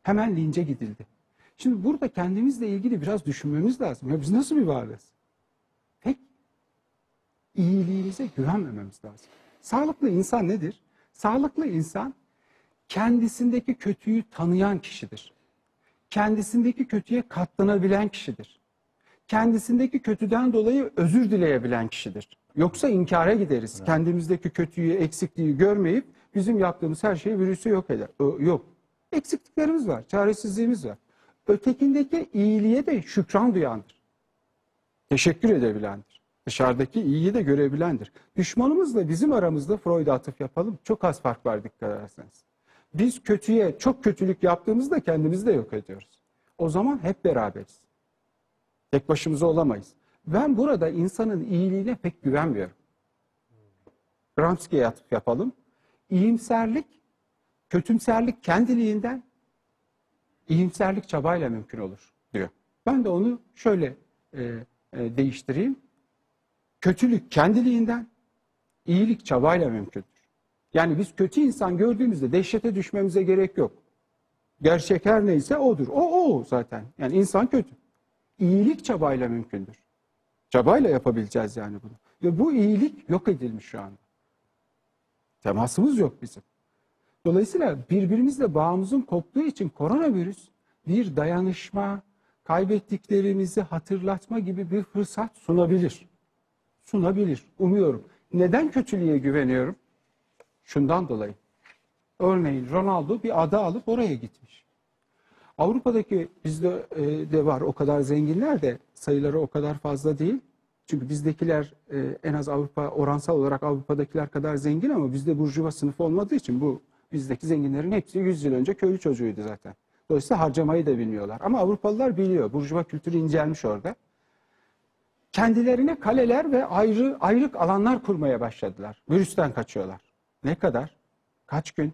Hemen lince gidildi. Şimdi burada kendimizle ilgili biraz düşünmemiz lazım. Ya biz nasıl bir varlığız? İyiliğimize güvenmememiz lazım. Sağlıklı insan nedir? Sağlıklı insan kendisindeki kötüyü tanıyan kişidir. Kendisindeki kötüye katlanabilen kişidir. Kendisindeki kötüden dolayı özür dileyebilen kişidir. Yoksa inkara gideriz. Kendimizdeki kötüyü, eksikliği görmeyip bizim yaptığımız her şeyi virüsü yok eder. Ö- Yok. Eksikliklerimiz var, çaresizliğimiz var. Ötekindeki iyiliğe de şükran duyandır. Teşekkür edebilendir. Dışarıdaki iyiyi de görebilendir. Düşmanımızla bizim aramızda Freud'a atıf yapalım. Çok az fark var dikkat ederseniz. Biz kötüye çok kötülük yaptığımızda kendimizi de yok ediyoruz. O zaman hep beraberiz. Tek başımıza olamayız. Ben burada insanın iyiliğine pek güvenmiyorum. Gramsci'ye atıf yapalım. İyimserlik, kötümserlik kendiliğinden, iyimserlik çabayla mümkün olur diyor. Ben de onu şöyle e, e, değiştireyim. Kötülük kendiliğinden, iyilik çabayla mümkündür. Yani biz kötü insan gördüğümüzde dehşete düşmemize gerek yok. Gerçek her neyse odur. O o zaten. Yani insan kötü. İyilik çabayla mümkündür. Çabayla yapabileceğiz yani bunu. Ve bu iyilik yok edilmiş şu anda. Temasımız yok bizim. Dolayısıyla birbirimizle bağımızın koptuğu için koronavirüs bir dayanışma, kaybettiklerimizi hatırlatma gibi bir fırsat sunabilir. Sunabilir. Umuyorum. Neden kötülüğe güveniyorum? Şundan dolayı. Örneğin Ronaldo bir ada alıp oraya gitmiş. Avrupa'daki bizde e, de var o kadar zenginler de sayıları o kadar fazla değil. Çünkü bizdekiler e, en az Avrupa oransal olarak Avrupa'dakiler kadar zengin ama bizde burjuva sınıfı olmadığı için bu bizdeki zenginlerin hepsi 100 yıl önce köylü çocuğuydu zaten. Dolayısıyla harcamayı da bilmiyorlar. Ama Avrupalılar biliyor. Burjuva kültürü incelmiş orada. Kendilerine kaleler ve ayrı ayrık alanlar kurmaya başladılar. Virüsten kaçıyorlar. Ne kadar? Kaç gün?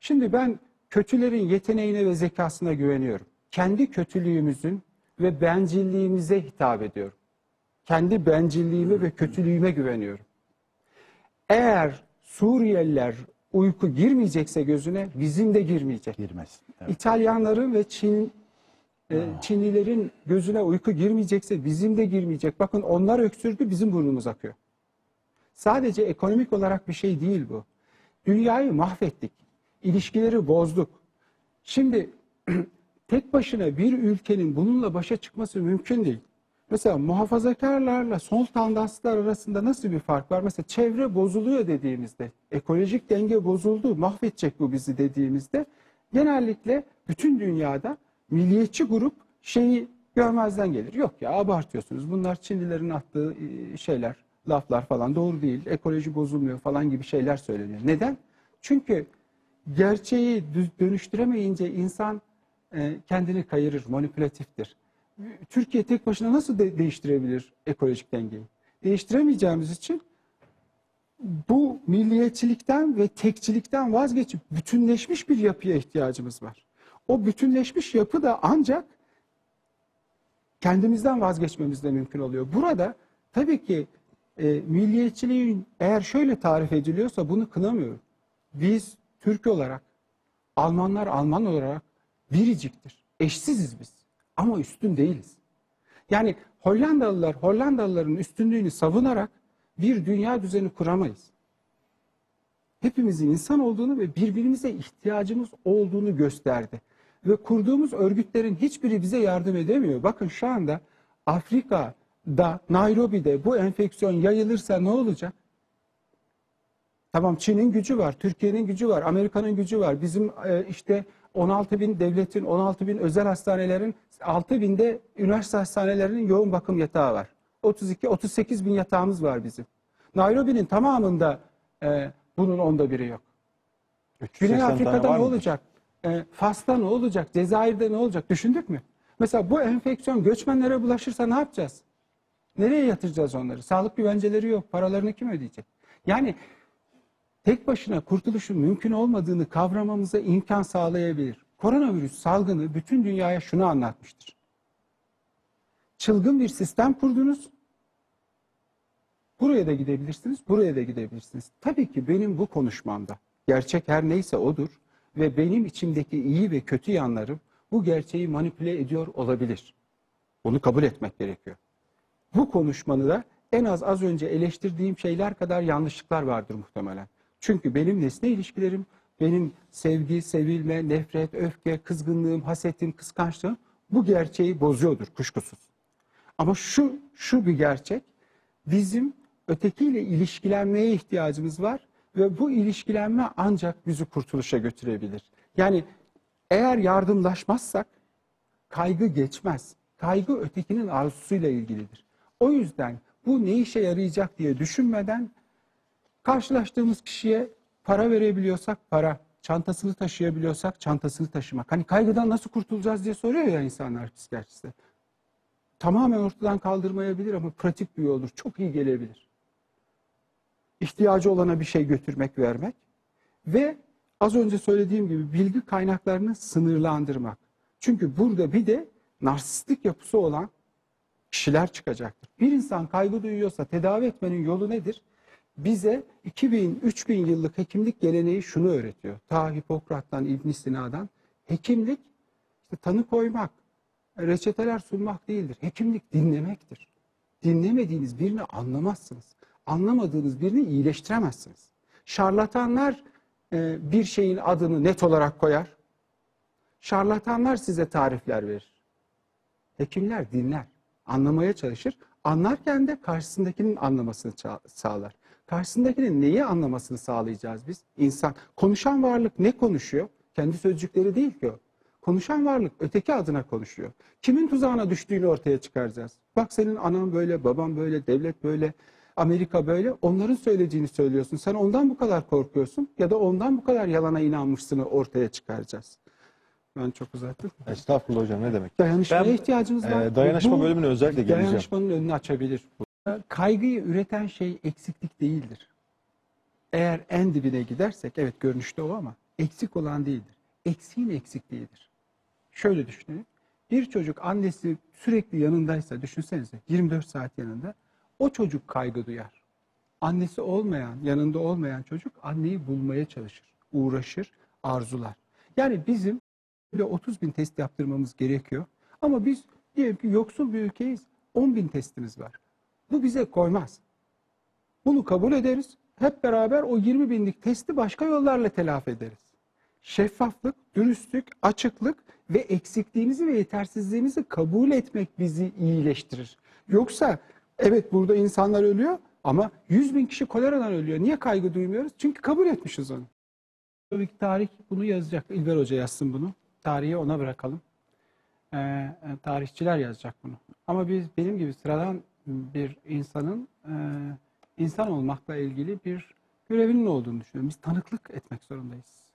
Şimdi ben kötülerin yeteneğine ve zekasına güveniyorum. Kendi kötülüğümüzün ve bencilliğimize hitap ediyorum. Kendi bencilliğime ve kötülüğüme güveniyorum. Eğer Suriyeliler uyku girmeyecekse gözüne bizim de girmeyecek. Girmez. Evet. İtalyanların ve Çin Çinlilerin gözüne uyku girmeyecekse bizim de girmeyecek. Bakın onlar öksürdü bizim burnumuz akıyor. Sadece ekonomik olarak bir şey değil bu. Dünyayı mahvettik. İlişkileri bozduk. Şimdi tek başına bir ülkenin bununla başa çıkması mümkün değil. Mesela muhafazakarlarla sol tandanslar arasında nasıl bir fark var? Mesela çevre bozuluyor dediğimizde, ekolojik denge bozuldu, mahvedecek bu bizi dediğimizde genellikle bütün dünyada milliyetçi grup şeyi görmezden gelir. Yok ya abartıyorsunuz. Bunlar Çinlilerin attığı e, şeyler, laflar falan doğru değil. Ekoloji bozulmuyor falan gibi şeyler söyleniyor. Neden? Çünkü gerçeği dönüştüremeyince insan e, kendini kayırır, manipülatiftir. Türkiye tek başına nasıl de- değiştirebilir ekolojik dengeyi? Değiştiremeyeceğimiz için bu milliyetçilikten ve tekçilikten vazgeçip bütünleşmiş bir yapıya ihtiyacımız var. O bütünleşmiş yapı da ancak kendimizden vazgeçmemizle mümkün oluyor. Burada tabii ki e, milliyetçiliğin eğer şöyle tarif ediliyorsa bunu kınamıyorum. Biz Türk olarak, Almanlar Alman olarak biriciktir. Eşsiziz biz ama üstün değiliz. Yani Hollandalılar Hollandalıların üstünlüğünü savunarak bir dünya düzeni kuramayız. Hepimizin insan olduğunu ve birbirimize ihtiyacımız olduğunu gösterdi. Ve kurduğumuz örgütlerin hiçbiri bize yardım edemiyor. Bakın şu anda Afrika'da, Nairobi'de bu enfeksiyon yayılırsa ne olacak? Tamam Çin'in gücü var, Türkiye'nin gücü var, Amerika'nın gücü var. Bizim e, işte 16 bin devletin, 16 bin özel hastanelerin, 6 binde üniversite hastanelerinin yoğun bakım yatağı var. 32-38 bin yatağımız var bizim. Nairobi'nin tamamında e, bunun onda biri yok. 380 Güney Afrika'da ne olacak? E, Fas'ta ne olacak? Cezayir'de ne olacak? Düşündük mü? Mesela bu enfeksiyon göçmenlere bulaşırsa ne yapacağız? Nereye yatıracağız onları? Sağlık güvenceleri yok. Paralarını kim ödeyecek? Yani tek başına kurtuluşun mümkün olmadığını kavramamıza imkan sağlayabilir. Koronavirüs salgını bütün dünyaya şunu anlatmıştır. Çılgın bir sistem kurdunuz. Buraya da gidebilirsiniz, buraya da gidebilirsiniz. Tabii ki benim bu konuşmamda gerçek her neyse odur ve benim içimdeki iyi ve kötü yanlarım bu gerçeği manipüle ediyor olabilir. Bunu kabul etmek gerekiyor. Bu konuşmanı da en az az önce eleştirdiğim şeyler kadar yanlışlıklar vardır muhtemelen. Çünkü benim nesne ilişkilerim, benim sevgi, sevilme, nefret, öfke, kızgınlığım, hasetim, kıskançlığım bu gerçeği bozuyordur kuşkusuz. Ama şu şu bir gerçek. Bizim ötekiyle ilişkilenmeye ihtiyacımız var ve bu ilişkilenme ancak bizi kurtuluşa götürebilir. Yani eğer yardımlaşmazsak kaygı geçmez. Kaygı ötekinin arzusuyla ilgilidir. O yüzden bu ne işe yarayacak diye düşünmeden karşılaştığımız kişiye para verebiliyorsak para, çantasını taşıyabiliyorsak çantasını taşımak. Hani kaygıdan nasıl kurtulacağız diye soruyor ya insanlar psikiyatriste. Tamamen ortadan kaldırmayabilir ama pratik bir yoldur. Çok iyi gelebilir. İhtiyacı olana bir şey götürmek, vermek ve az önce söylediğim gibi bilgi kaynaklarını sınırlandırmak. Çünkü burada bir de narsistik yapısı olan kişiler çıkacaktır. Bir insan kaygı duyuyorsa tedavi etmenin yolu nedir? Bize 2000-3000 yıllık hekimlik geleneği şunu öğretiyor. Ta Hipokrat'tan, İbn Sina'dan hekimlik işte tanı koymak, reçeteler sunmak değildir. Hekimlik dinlemektir. Dinlemediğiniz birini anlamazsınız. Anlamadığınız birini iyileştiremezsiniz. Şarlatanlar e, bir şeyin adını net olarak koyar. Şarlatanlar size tarifler verir. Hekimler dinler, anlamaya çalışır. Anlarken de karşısındakinin anlamasını sağlar. Karşısındakinin neyi anlamasını sağlayacağız biz? İnsan. Konuşan varlık ne konuşuyor? Kendi sözcükleri değil ki o. Konuşan varlık öteki adına konuşuyor. Kimin tuzağına düştüğünü ortaya çıkaracağız. Bak senin anan böyle, baban böyle, devlet böyle, Amerika böyle. Onların söylediğini söylüyorsun. Sen ondan bu kadar korkuyorsun ya da ondan bu kadar yalana inanmışsını ortaya çıkaracağız. Ben çok uzattım. Estağfurullah hocam ne demek. Dayanışmaya Ben- ihtiyacımız var. Ee, dayanışma Bu- bölümüne özellikle geleceğim. Dayanışmanın önünü açabilir. Kaygıyı üreten şey eksiklik değildir. Eğer en dibine gidersek, evet görünüşte o ama eksik olan değildir. Eksiğin eksikliğidir. Şöyle düşünün. Bir çocuk annesi sürekli yanındaysa, düşünsenize 24 saat yanında, o çocuk kaygı duyar. Annesi olmayan, yanında olmayan çocuk anneyi bulmaya çalışır, uğraşır, arzular. Yani bizim böyle 30 bin test yaptırmamız gerekiyor. Ama biz diyelim ki yoksul bir ülkeyiz. 10 bin testimiz var. Bu bize koymaz. Bunu kabul ederiz. Hep beraber o 20 binlik testi başka yollarla telafi ederiz. Şeffaflık, dürüstlük, açıklık ve eksikliğimizi ve yetersizliğimizi kabul etmek bizi iyileştirir. Yoksa evet burada insanlar ölüyor ama 100 bin kişi koleradan ölüyor. Niye kaygı duymuyoruz? Çünkü kabul etmişiz onu. Ki tarih bunu yazacak. İlber Hoca yazsın bunu. Tarihi ona bırakalım. Ee, e, tarihçiler yazacak bunu. Ama biz benim gibi sıradan bir insanın e, insan olmakla ilgili bir görevinin olduğunu düşünüyorum. Biz tanıklık etmek zorundayız.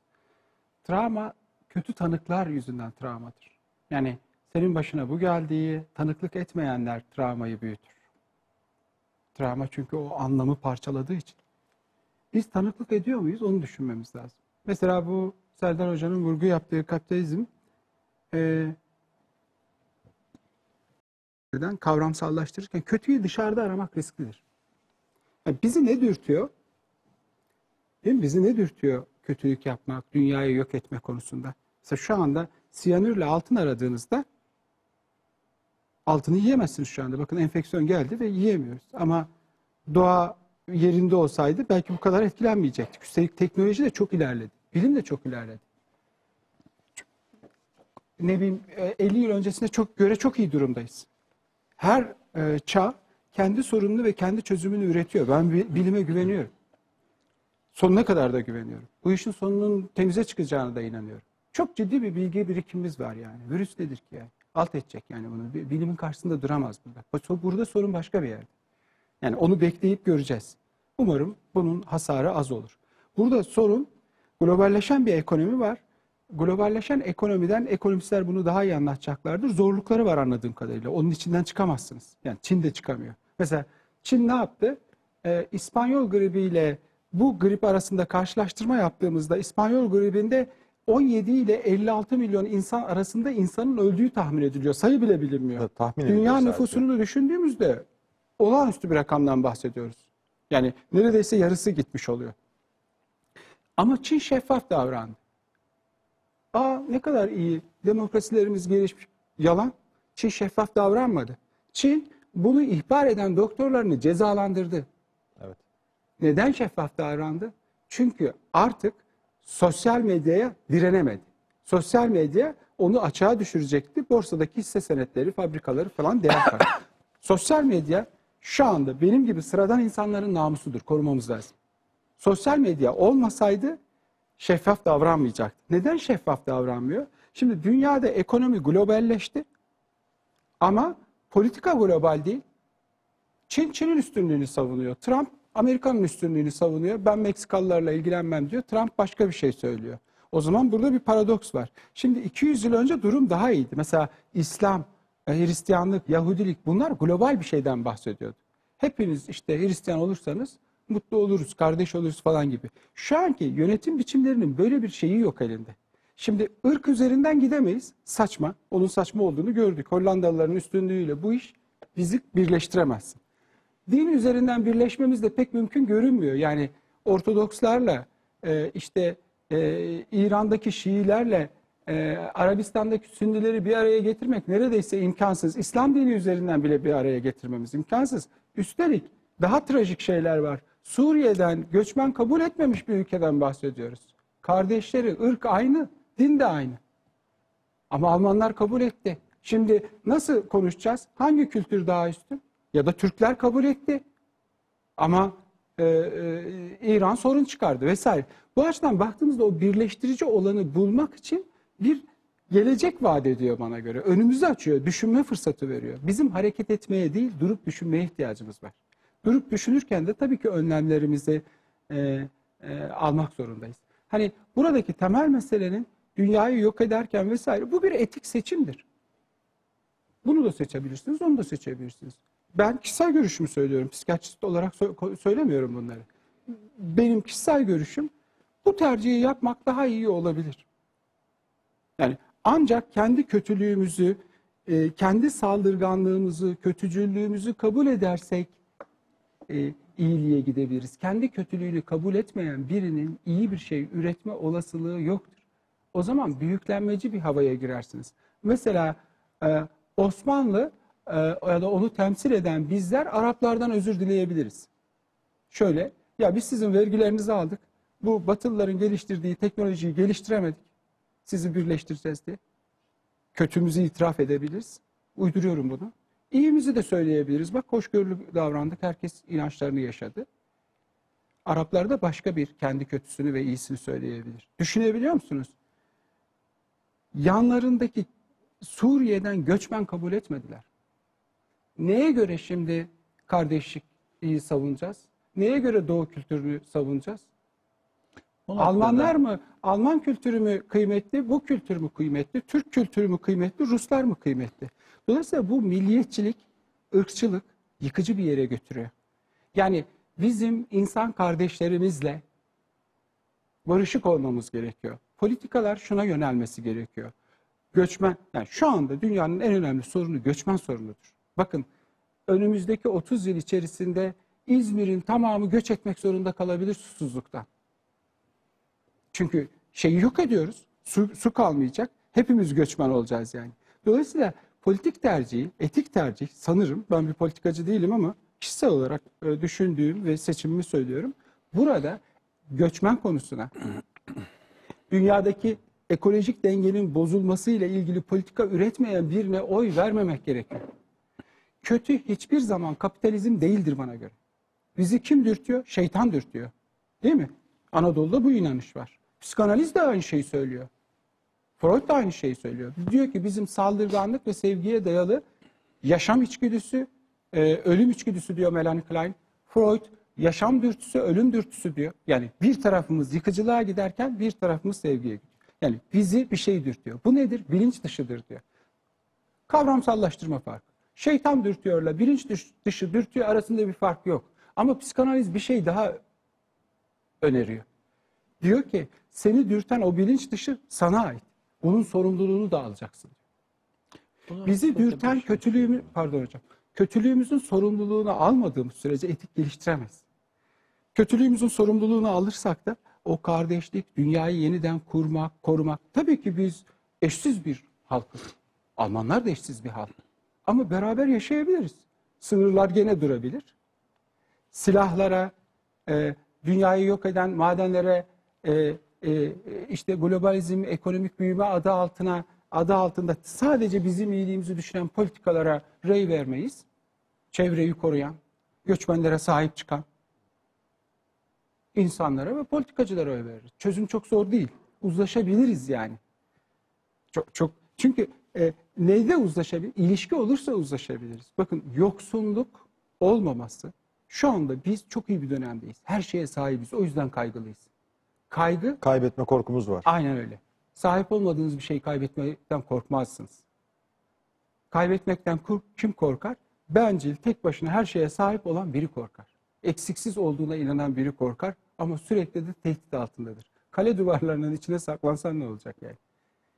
Travma kötü tanıklar yüzünden travmadır. Yani senin başına bu geldiği tanıklık etmeyenler travmayı büyütür. Travma çünkü o anlamı parçaladığı için. Biz tanıklık ediyor muyuz onu düşünmemiz lazım. Mesela bu Serdar Hoca'nın vurgu yaptığı kapitalizm e, kavramsallaştırırken kötüyü dışarıda aramak risklidir. Yani bizi ne dürtüyor? Değil mi? Bizi ne dürtüyor kötülük yapmak, dünyayı yok etme konusunda? Mesela şu anda siyanürle altın aradığınızda altını yiyemezsiniz şu anda. Bakın enfeksiyon geldi ve yiyemiyoruz. Ama doğa yerinde olsaydı belki bu kadar etkilenmeyecektik. Üstelik teknoloji de çok ilerledi. Bilim de çok ilerledi. Ne bileyim e, 50 yıl öncesine çok göre çok iyi durumdayız. Her e, çağ kendi sorununu ve kendi çözümünü üretiyor. Ben bi- bilime güveniyorum. Sonuna kadar da güveniyorum. Bu işin sonunun temize çıkacağına da inanıyorum. Çok ciddi bir bilgi birikimimiz var yani. Virüs nedir ki yani? Alt edecek yani bunu. Bi- Bilimin karşısında duramaz burada. Bu- Burada sorun başka bir yerde. Yani onu bekleyip göreceğiz. Umarım bunun hasarı az olur. Burada sorun globalleşen bir ekonomi var. Globalleşen ekonomiden ekonomistler bunu daha iyi anlatacaklardır. Zorlukları var anladığım kadarıyla. Onun içinden çıkamazsınız. Yani Çin de çıkamıyor. Mesela Çin ne yaptı? Ee, İspanyol gribiyle bu grip arasında karşılaştırma yaptığımızda İspanyol gribinde 17 ile 56 milyon insan arasında insanın öldüğü tahmin ediliyor. Sayı bile bilinmiyor. Evet, tahmin Dünya nüfusunu da düşündüğümüzde olağanüstü bir rakamdan bahsediyoruz. Yani neredeyse yarısı gitmiş oluyor. Ama Çin şeffaf davrandı. Aa ne kadar iyi demokrasilerimiz gelişmiş. Yalan. Çin şeffaf davranmadı. Çin bunu ihbar eden doktorlarını cezalandırdı. Evet. Neden şeffaf davrandı? Çünkü artık sosyal medyaya direnemedi. Sosyal medya onu açığa düşürecekti. Borsadaki hisse senetleri, fabrikaları falan değer kaybetti. sosyal medya şu anda benim gibi sıradan insanların namusudur. Korumamız lazım. Sosyal medya olmasaydı şeffaf davranmayacaktı. Neden şeffaf davranmıyor? Şimdi dünyada ekonomi globalleşti ama politika global değil. Çin Çin'in üstünlüğünü savunuyor. Trump Amerika'nın üstünlüğünü savunuyor. Ben Meksikalılarla ilgilenmem diyor. Trump başka bir şey söylüyor. O zaman burada bir paradoks var. Şimdi 200 yıl önce durum daha iyiydi. Mesela İslam, e, Hristiyanlık, Yahudilik bunlar global bir şeyden bahsediyordu. Hepiniz işte Hristiyan olursanız mutlu oluruz, kardeş oluruz falan gibi. Şu anki yönetim biçimlerinin böyle bir şeyi yok elinde. Şimdi ırk üzerinden gidemeyiz. Saçma. Onun saçma olduğunu gördük. Hollandalıların üstünlüğüyle bu iş bizi birleştiremezsin. Din üzerinden birleşmemiz de pek mümkün görünmüyor. Yani Ortodokslarla e, işte e, İran'daki Şiilerle e, Arabistan'daki Sünnileri bir araya getirmek neredeyse imkansız. İslam dini üzerinden bile bir araya getirmemiz imkansız. Üstelik daha trajik şeyler var. Suriye'den göçmen kabul etmemiş bir ülkeden bahsediyoruz. Kardeşleri, ırk aynı, din de aynı. Ama Almanlar kabul etti. Şimdi nasıl konuşacağız? Hangi kültür daha üstün? Ya da Türkler kabul etti. Ama e, e, İran sorun çıkardı vesaire. Bu açıdan baktığımızda o birleştirici olanı bulmak için bir gelecek vaat ediyor bana göre. Önümüzü açıyor, düşünme fırsatı veriyor. Bizim hareket etmeye değil, durup düşünmeye ihtiyacımız var. Durup düşünürken de tabii ki önlemlerimizi e, e, almak zorundayız. Hani buradaki temel meselenin dünyayı yok ederken vesaire bu bir etik seçimdir. Bunu da seçebilirsiniz, onu da seçebilirsiniz. Ben kişisel görüşümü söylüyorum. Psikiyatrist olarak sö- söylemiyorum bunları. Benim kişisel görüşüm bu tercihi yapmak daha iyi olabilir. Yani ancak kendi kötülüğümüzü, e, kendi saldırganlığımızı, kötücüllüğümüzü kabul edersek e, iyiliğe gidebiliriz. Kendi kötülüğünü kabul etmeyen birinin iyi bir şey üretme olasılığı yoktur. O zaman büyüklenmeci bir havaya girersiniz. Mesela e, Osmanlı ya da onu temsil eden bizler Araplardan özür dileyebiliriz. Şöyle, ya biz sizin vergilerinizi aldık. Bu Batılıların geliştirdiği teknolojiyi geliştiremedik. Sizi birleştireceğiz diye. Kötümüzü itiraf edebiliriz. Uyduruyorum bunu. İyimizi de söyleyebiliriz. Bak hoşgörülü davrandık. Herkes inançlarını yaşadı. Araplar da başka bir kendi kötüsünü ve iyisini söyleyebilir. Düşünebiliyor musunuz? Yanlarındaki Suriye'den göçmen kabul etmediler. Neye göre şimdi kardeşlikliği savunacağız? Neye göre Doğu kültürünü savunacağız? Bu noktada- Almanlar mı? Alman kültürü mü kıymetli? Bu kültür mü kıymetli? Türk kültürü mü kıymetli? Ruslar mı kıymetli? Dolayısıyla bu milliyetçilik, ırkçılık yıkıcı bir yere götürüyor. Yani bizim insan kardeşlerimizle barışık olmamız gerekiyor. Politikalar şuna yönelmesi gerekiyor. Göçmen, yani şu anda dünyanın en önemli sorunu göçmen sorunudur. Bakın önümüzdeki 30 yıl içerisinde İzmir'in tamamı göç etmek zorunda kalabilir susuzluktan. Çünkü şeyi yok ediyoruz. Su, su kalmayacak. Hepimiz göçmen olacağız yani. Dolayısıyla politik tercih, etik tercih sanırım ben bir politikacı değilim ama kişisel olarak e, düşündüğüm ve seçimimi söylüyorum. Burada göçmen konusuna dünyadaki ekolojik dengenin bozulmasıyla ilgili politika üretmeyen birine oy vermemek gerekiyor. Kötü hiçbir zaman kapitalizm değildir bana göre. Bizi kim dürtüyor? Şeytan dürtüyor. Değil mi? Anadolu'da bu inanış var. Psikanaliz de aynı şeyi söylüyor. Freud da aynı şeyi söylüyor. Diyor ki bizim saldırganlık ve sevgiye dayalı yaşam içgüdüsü, e, ölüm içgüdüsü diyor Melanie Klein. Freud yaşam dürtüsü, ölüm dürtüsü diyor. Yani bir tarafımız yıkıcılığa giderken bir tarafımız sevgiye gidiyor. Yani bizi bir şey dürtüyor. Bu nedir? Bilinç dışıdır diyor. Kavramsallaştırma farkı. Şeytan dürtüyorla bilinç dış- dışı dürtüyor arasında bir fark yok. Ama psikanaliz bir şey daha öneriyor. Diyor ki seni dürten o bilinç dışı sana ait. Bunun sorumluluğunu da alacaksın. Bizi dürten kötülüğümü pardon hocam. Kötülüğümüzün sorumluluğunu almadığımız sürece etik geliştiremez. Kötülüğümüzün sorumluluğunu alırsak da o kardeşlik, dünyayı yeniden kurmak, korumak. Tabii ki biz eşsiz bir halkı. Almanlar da eşsiz bir halk. Ama beraber yaşayabiliriz. Sınırlar gene durabilir. Silahlara, e, dünyayı yok eden madenlere, e, e, işte globalizm, ekonomik büyüme adı altına adı altında sadece bizim iyiliğimizi düşünen politikalara rey vermeyiz. Çevreyi koruyan, göçmenlere sahip çıkan insanlara ve politikacılara oy veririz. Çözüm çok zor değil. Uzlaşabiliriz yani. Çok çok çünkü e, neyde uzlaşabilir? İlişki olursa uzlaşabiliriz. Bakın yoksulluk olmaması şu anda biz çok iyi bir dönemdeyiz. Her şeye sahibiz. O yüzden kaygılıyız. Kaygı Kaybetme korkumuz var. aynen öyle. Sahip olmadığınız bir şeyi kaybetmekten korkmazsınız. Kaybetmekten kim korkar? Bencil, tek başına her şeye sahip olan biri korkar. Eksiksiz olduğuna inanan biri korkar ama sürekli de tehdit altındadır. Kale duvarlarının içine saklansan ne olacak yani?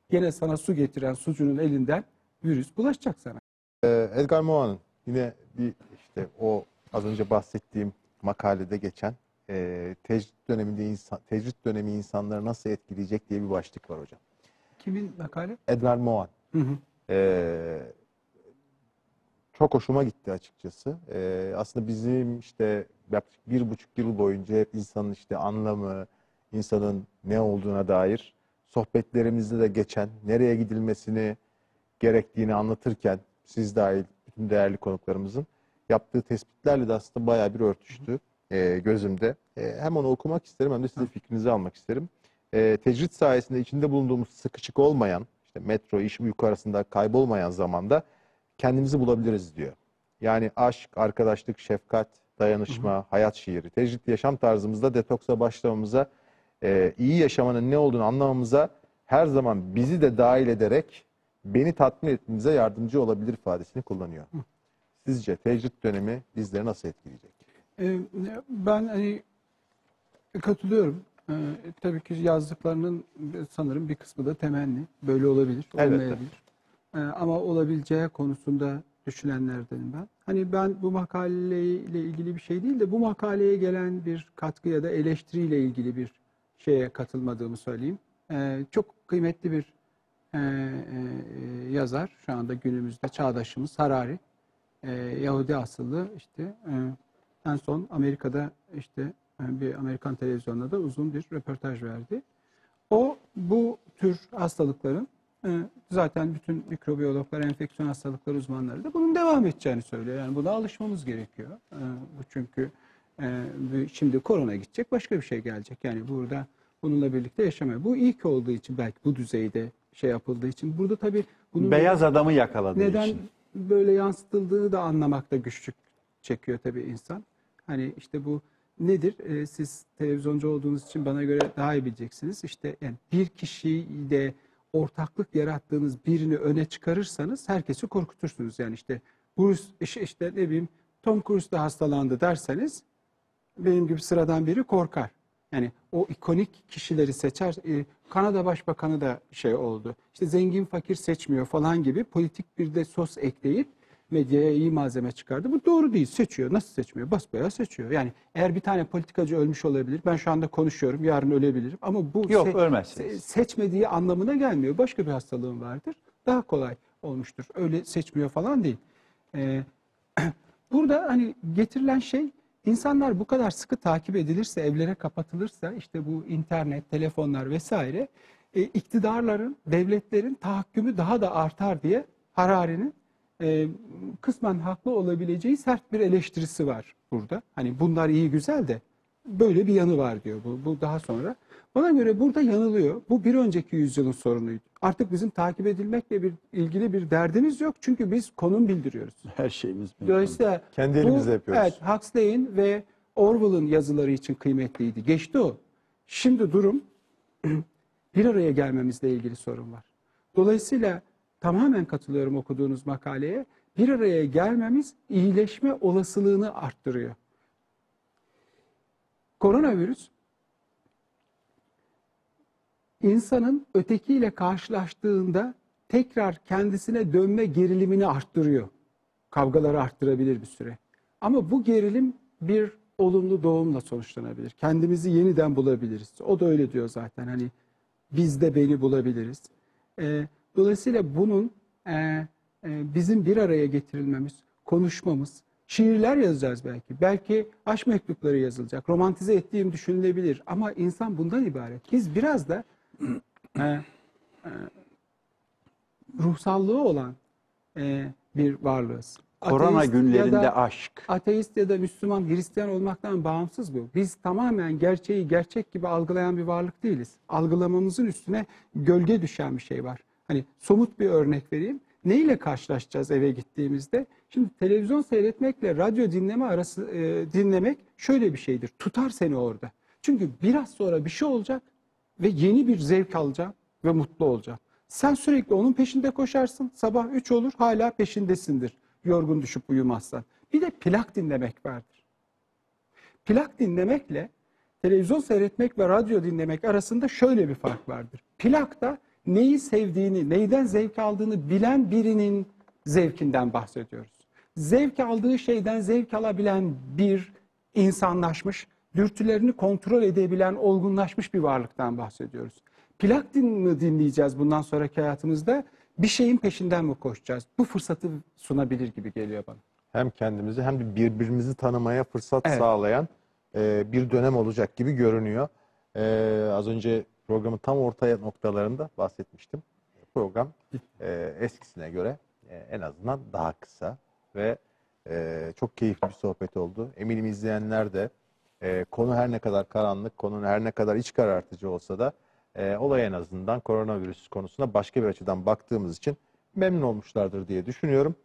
Gene sana su getiren sucunun elinden virüs bulaşacak sana. Ee, Edgar Morin'in yine bir işte o az önce bahsettiğim makalede geçen e, tecrit döneminde insan, tecrit dönemi insanları nasıl etkileyecek diye bir başlık var hocam. Kimin makale? Edgar Morin. Hı hı. Ee, çok hoşuma gitti açıkçası. Ee, aslında bizim işte yaklaşık bir buçuk yıl boyunca hep insanın işte anlamı, insanın ne olduğuna dair sohbetlerimizde de geçen, nereye gidilmesini gerektiğini anlatırken siz dahil bütün değerli konuklarımızın yaptığı tespitlerle de aslında bayağı bir örtüştü e, gözümde. E, hem onu okumak isterim hem de sizin fikrinizi almak isterim. E, tecrit sayesinde içinde bulunduğumuz sıkışık olmayan, işte metro, iş, uyku arasında kaybolmayan zamanda kendimizi bulabiliriz diyor. Yani aşk, arkadaşlık, şefkat, dayanışma, hayat şiiri, tecrit yaşam tarzımızda detoksa başlamamıza, e, iyi yaşamanın ne olduğunu anlamamıza her zaman bizi de dahil ederek beni tatmin etmemize yardımcı olabilir ifadesini kullanıyor. Sizce tecrit dönemi bizleri nasıl etkileyecek? Ee, Ben hani katılıyorum. Ee, tabii ki yazdıklarının sanırım bir kısmı da temenni. Böyle olabilir, olmayabilir. Ee, ama olabileceği konusunda düşünenlerdenim ben. Hani ben bu makaleyle ilgili bir şey değil de bu makaleye gelen bir katkı ya da eleştiriyle ilgili bir şeye katılmadığımı söyleyeyim. Ee, çok kıymetli bir e, e, yazar şu anda günümüzde çağdaşımız Harari. Ee, Yahudi asıllı işte e, en son Amerika'da işte e, bir Amerikan televizyonunda da uzun bir röportaj verdi. O bu tür hastalıkların e, zaten bütün mikrobiyologlar, enfeksiyon hastalıkları uzmanları da bunun devam edeceğini söylüyor. Yani buna alışmamız gerekiyor. E, Bu çünkü e, şimdi korona gidecek, başka bir şey gelecek. Yani burada bununla birlikte yaşamaya. Bu ilk olduğu için belki bu düzeyde şey yapıldığı için. Burada tabii bunun Beyaz adamı yakaladığı neden için. böyle yansıtıldığını da anlamakta güçlük çekiyor tabii insan. Hani işte bu nedir? Ee, siz televizyoncu olduğunuz için bana göre daha iyi bileceksiniz. İşte yani bir kişiyle ortaklık yarattığınız birini öne çıkarırsanız herkesi korkutursunuz. Yani işte Bruce işte, işte ne bileyim Tom Cruise da hastalandı derseniz benim gibi sıradan biri korkar. Yani o ikonik kişileri seçer. Ee, Kanada Başbakanı da şey oldu. İşte zengin fakir seçmiyor falan gibi politik bir de sos ekleyip medyaya iyi malzeme çıkardı. Bu doğru değil. Seçiyor. Nasıl seçmiyor? Basbayağı seçiyor. Yani eğer bir tane politikacı ölmüş olabilir. Ben şu anda konuşuyorum. Yarın ölebilirim. Ama bu Yok, se- seçmediği anlamına gelmiyor. Başka bir hastalığım vardır. Daha kolay olmuştur. Öyle seçmiyor falan değil. Ee, Burada hani getirilen şey insanlar bu kadar sıkı takip edilirse, evlere kapatılırsa işte bu internet, telefonlar vesaire e, iktidarların, devletlerin tahakkümü daha da artar diye Harari'nin e, kısmen haklı olabileceği sert bir eleştirisi var burada. Hani bunlar iyi güzel de böyle bir yanı var diyor bu, bu daha sonra. Bana göre burada yanılıyor. Bu bir önceki yüzyılın sorunuydu. Artık bizim takip edilmekle bir ilgili bir derdimiz yok. Çünkü biz konum bildiriyoruz. Her şeyimiz mümkün. Dolayısıyla Kendi bu, elimizle yapıyoruz. Evet, Huxley'in ve Orwell'ın yazıları için kıymetliydi. Geçti o. Şimdi durum bir araya gelmemizle ilgili sorun var. Dolayısıyla tamamen katılıyorum okuduğunuz makaleye. Bir araya gelmemiz iyileşme olasılığını arttırıyor. Koronavirüs insanın ötekiyle karşılaştığında tekrar kendisine dönme gerilimini arttırıyor. Kavgaları arttırabilir bir süre. Ama bu gerilim bir olumlu doğumla sonuçlanabilir. Kendimizi yeniden bulabiliriz. O da öyle diyor zaten. Hani biz de beni bulabiliriz. Ee, Dolayısıyla bunun e, e, bizim bir araya getirilmemiz, konuşmamız, şiirler yazacağız belki. Belki aşk mektupları yazılacak. Romantize ettiğim düşünülebilir. Ama insan bundan ibaret. Biz biraz da e, e, ruhsallığı olan e, bir varlığız. Korona Ateist ya günlerinde da- aşk. ateist ya da Müslüman, Hristiyan olmaktan bağımsız bu. Biz tamamen gerçeği gerçek gibi algılayan bir varlık değiliz. Algılamamızın üstüne gölge düşen bir şey var. Hani somut bir örnek vereyim. Ne ile karşılaşacağız eve gittiğimizde? Şimdi televizyon seyretmekle radyo dinleme arası e, dinlemek şöyle bir şeydir. Tutar seni orada. Çünkü biraz sonra bir şey olacak ve yeni bir zevk alacağım ve mutlu olacağım. Sen sürekli onun peşinde koşarsın. Sabah 3 olur hala peşindesindir. Yorgun düşüp uyumazsan. Bir de plak dinlemek vardır. Plak dinlemekle televizyon seyretmek ve radyo dinlemek arasında şöyle bir fark vardır. Plakta neyi sevdiğini, neyden zevk aldığını bilen birinin zevkinden bahsediyoruz. Zevk aldığı şeyden zevk alabilen bir insanlaşmış, dürtülerini kontrol edebilen, olgunlaşmış bir varlıktan bahsediyoruz. Plak mi dinleyeceğiz bundan sonraki hayatımızda? Bir şeyin peşinden mi koşacağız? Bu fırsatı sunabilir gibi geliyor bana. Hem kendimizi hem de birbirimizi tanımaya fırsat Evet. sağlayan e, bir dönem olacak gibi görünüyor. E, az önce programın tam ortaya noktalarında bahsetmiştim. Program e, eskisine göre e, en azından daha kısa ve e, çok keyifli bir sohbet oldu. Eminim izleyenler de e, konu her ne kadar karanlık, konu her ne kadar iç karartıcı olsa da e, olay en azından koronavirüs konusuna başka bir açıdan baktığımız için memnun olmuşlardır diye düşünüyorum.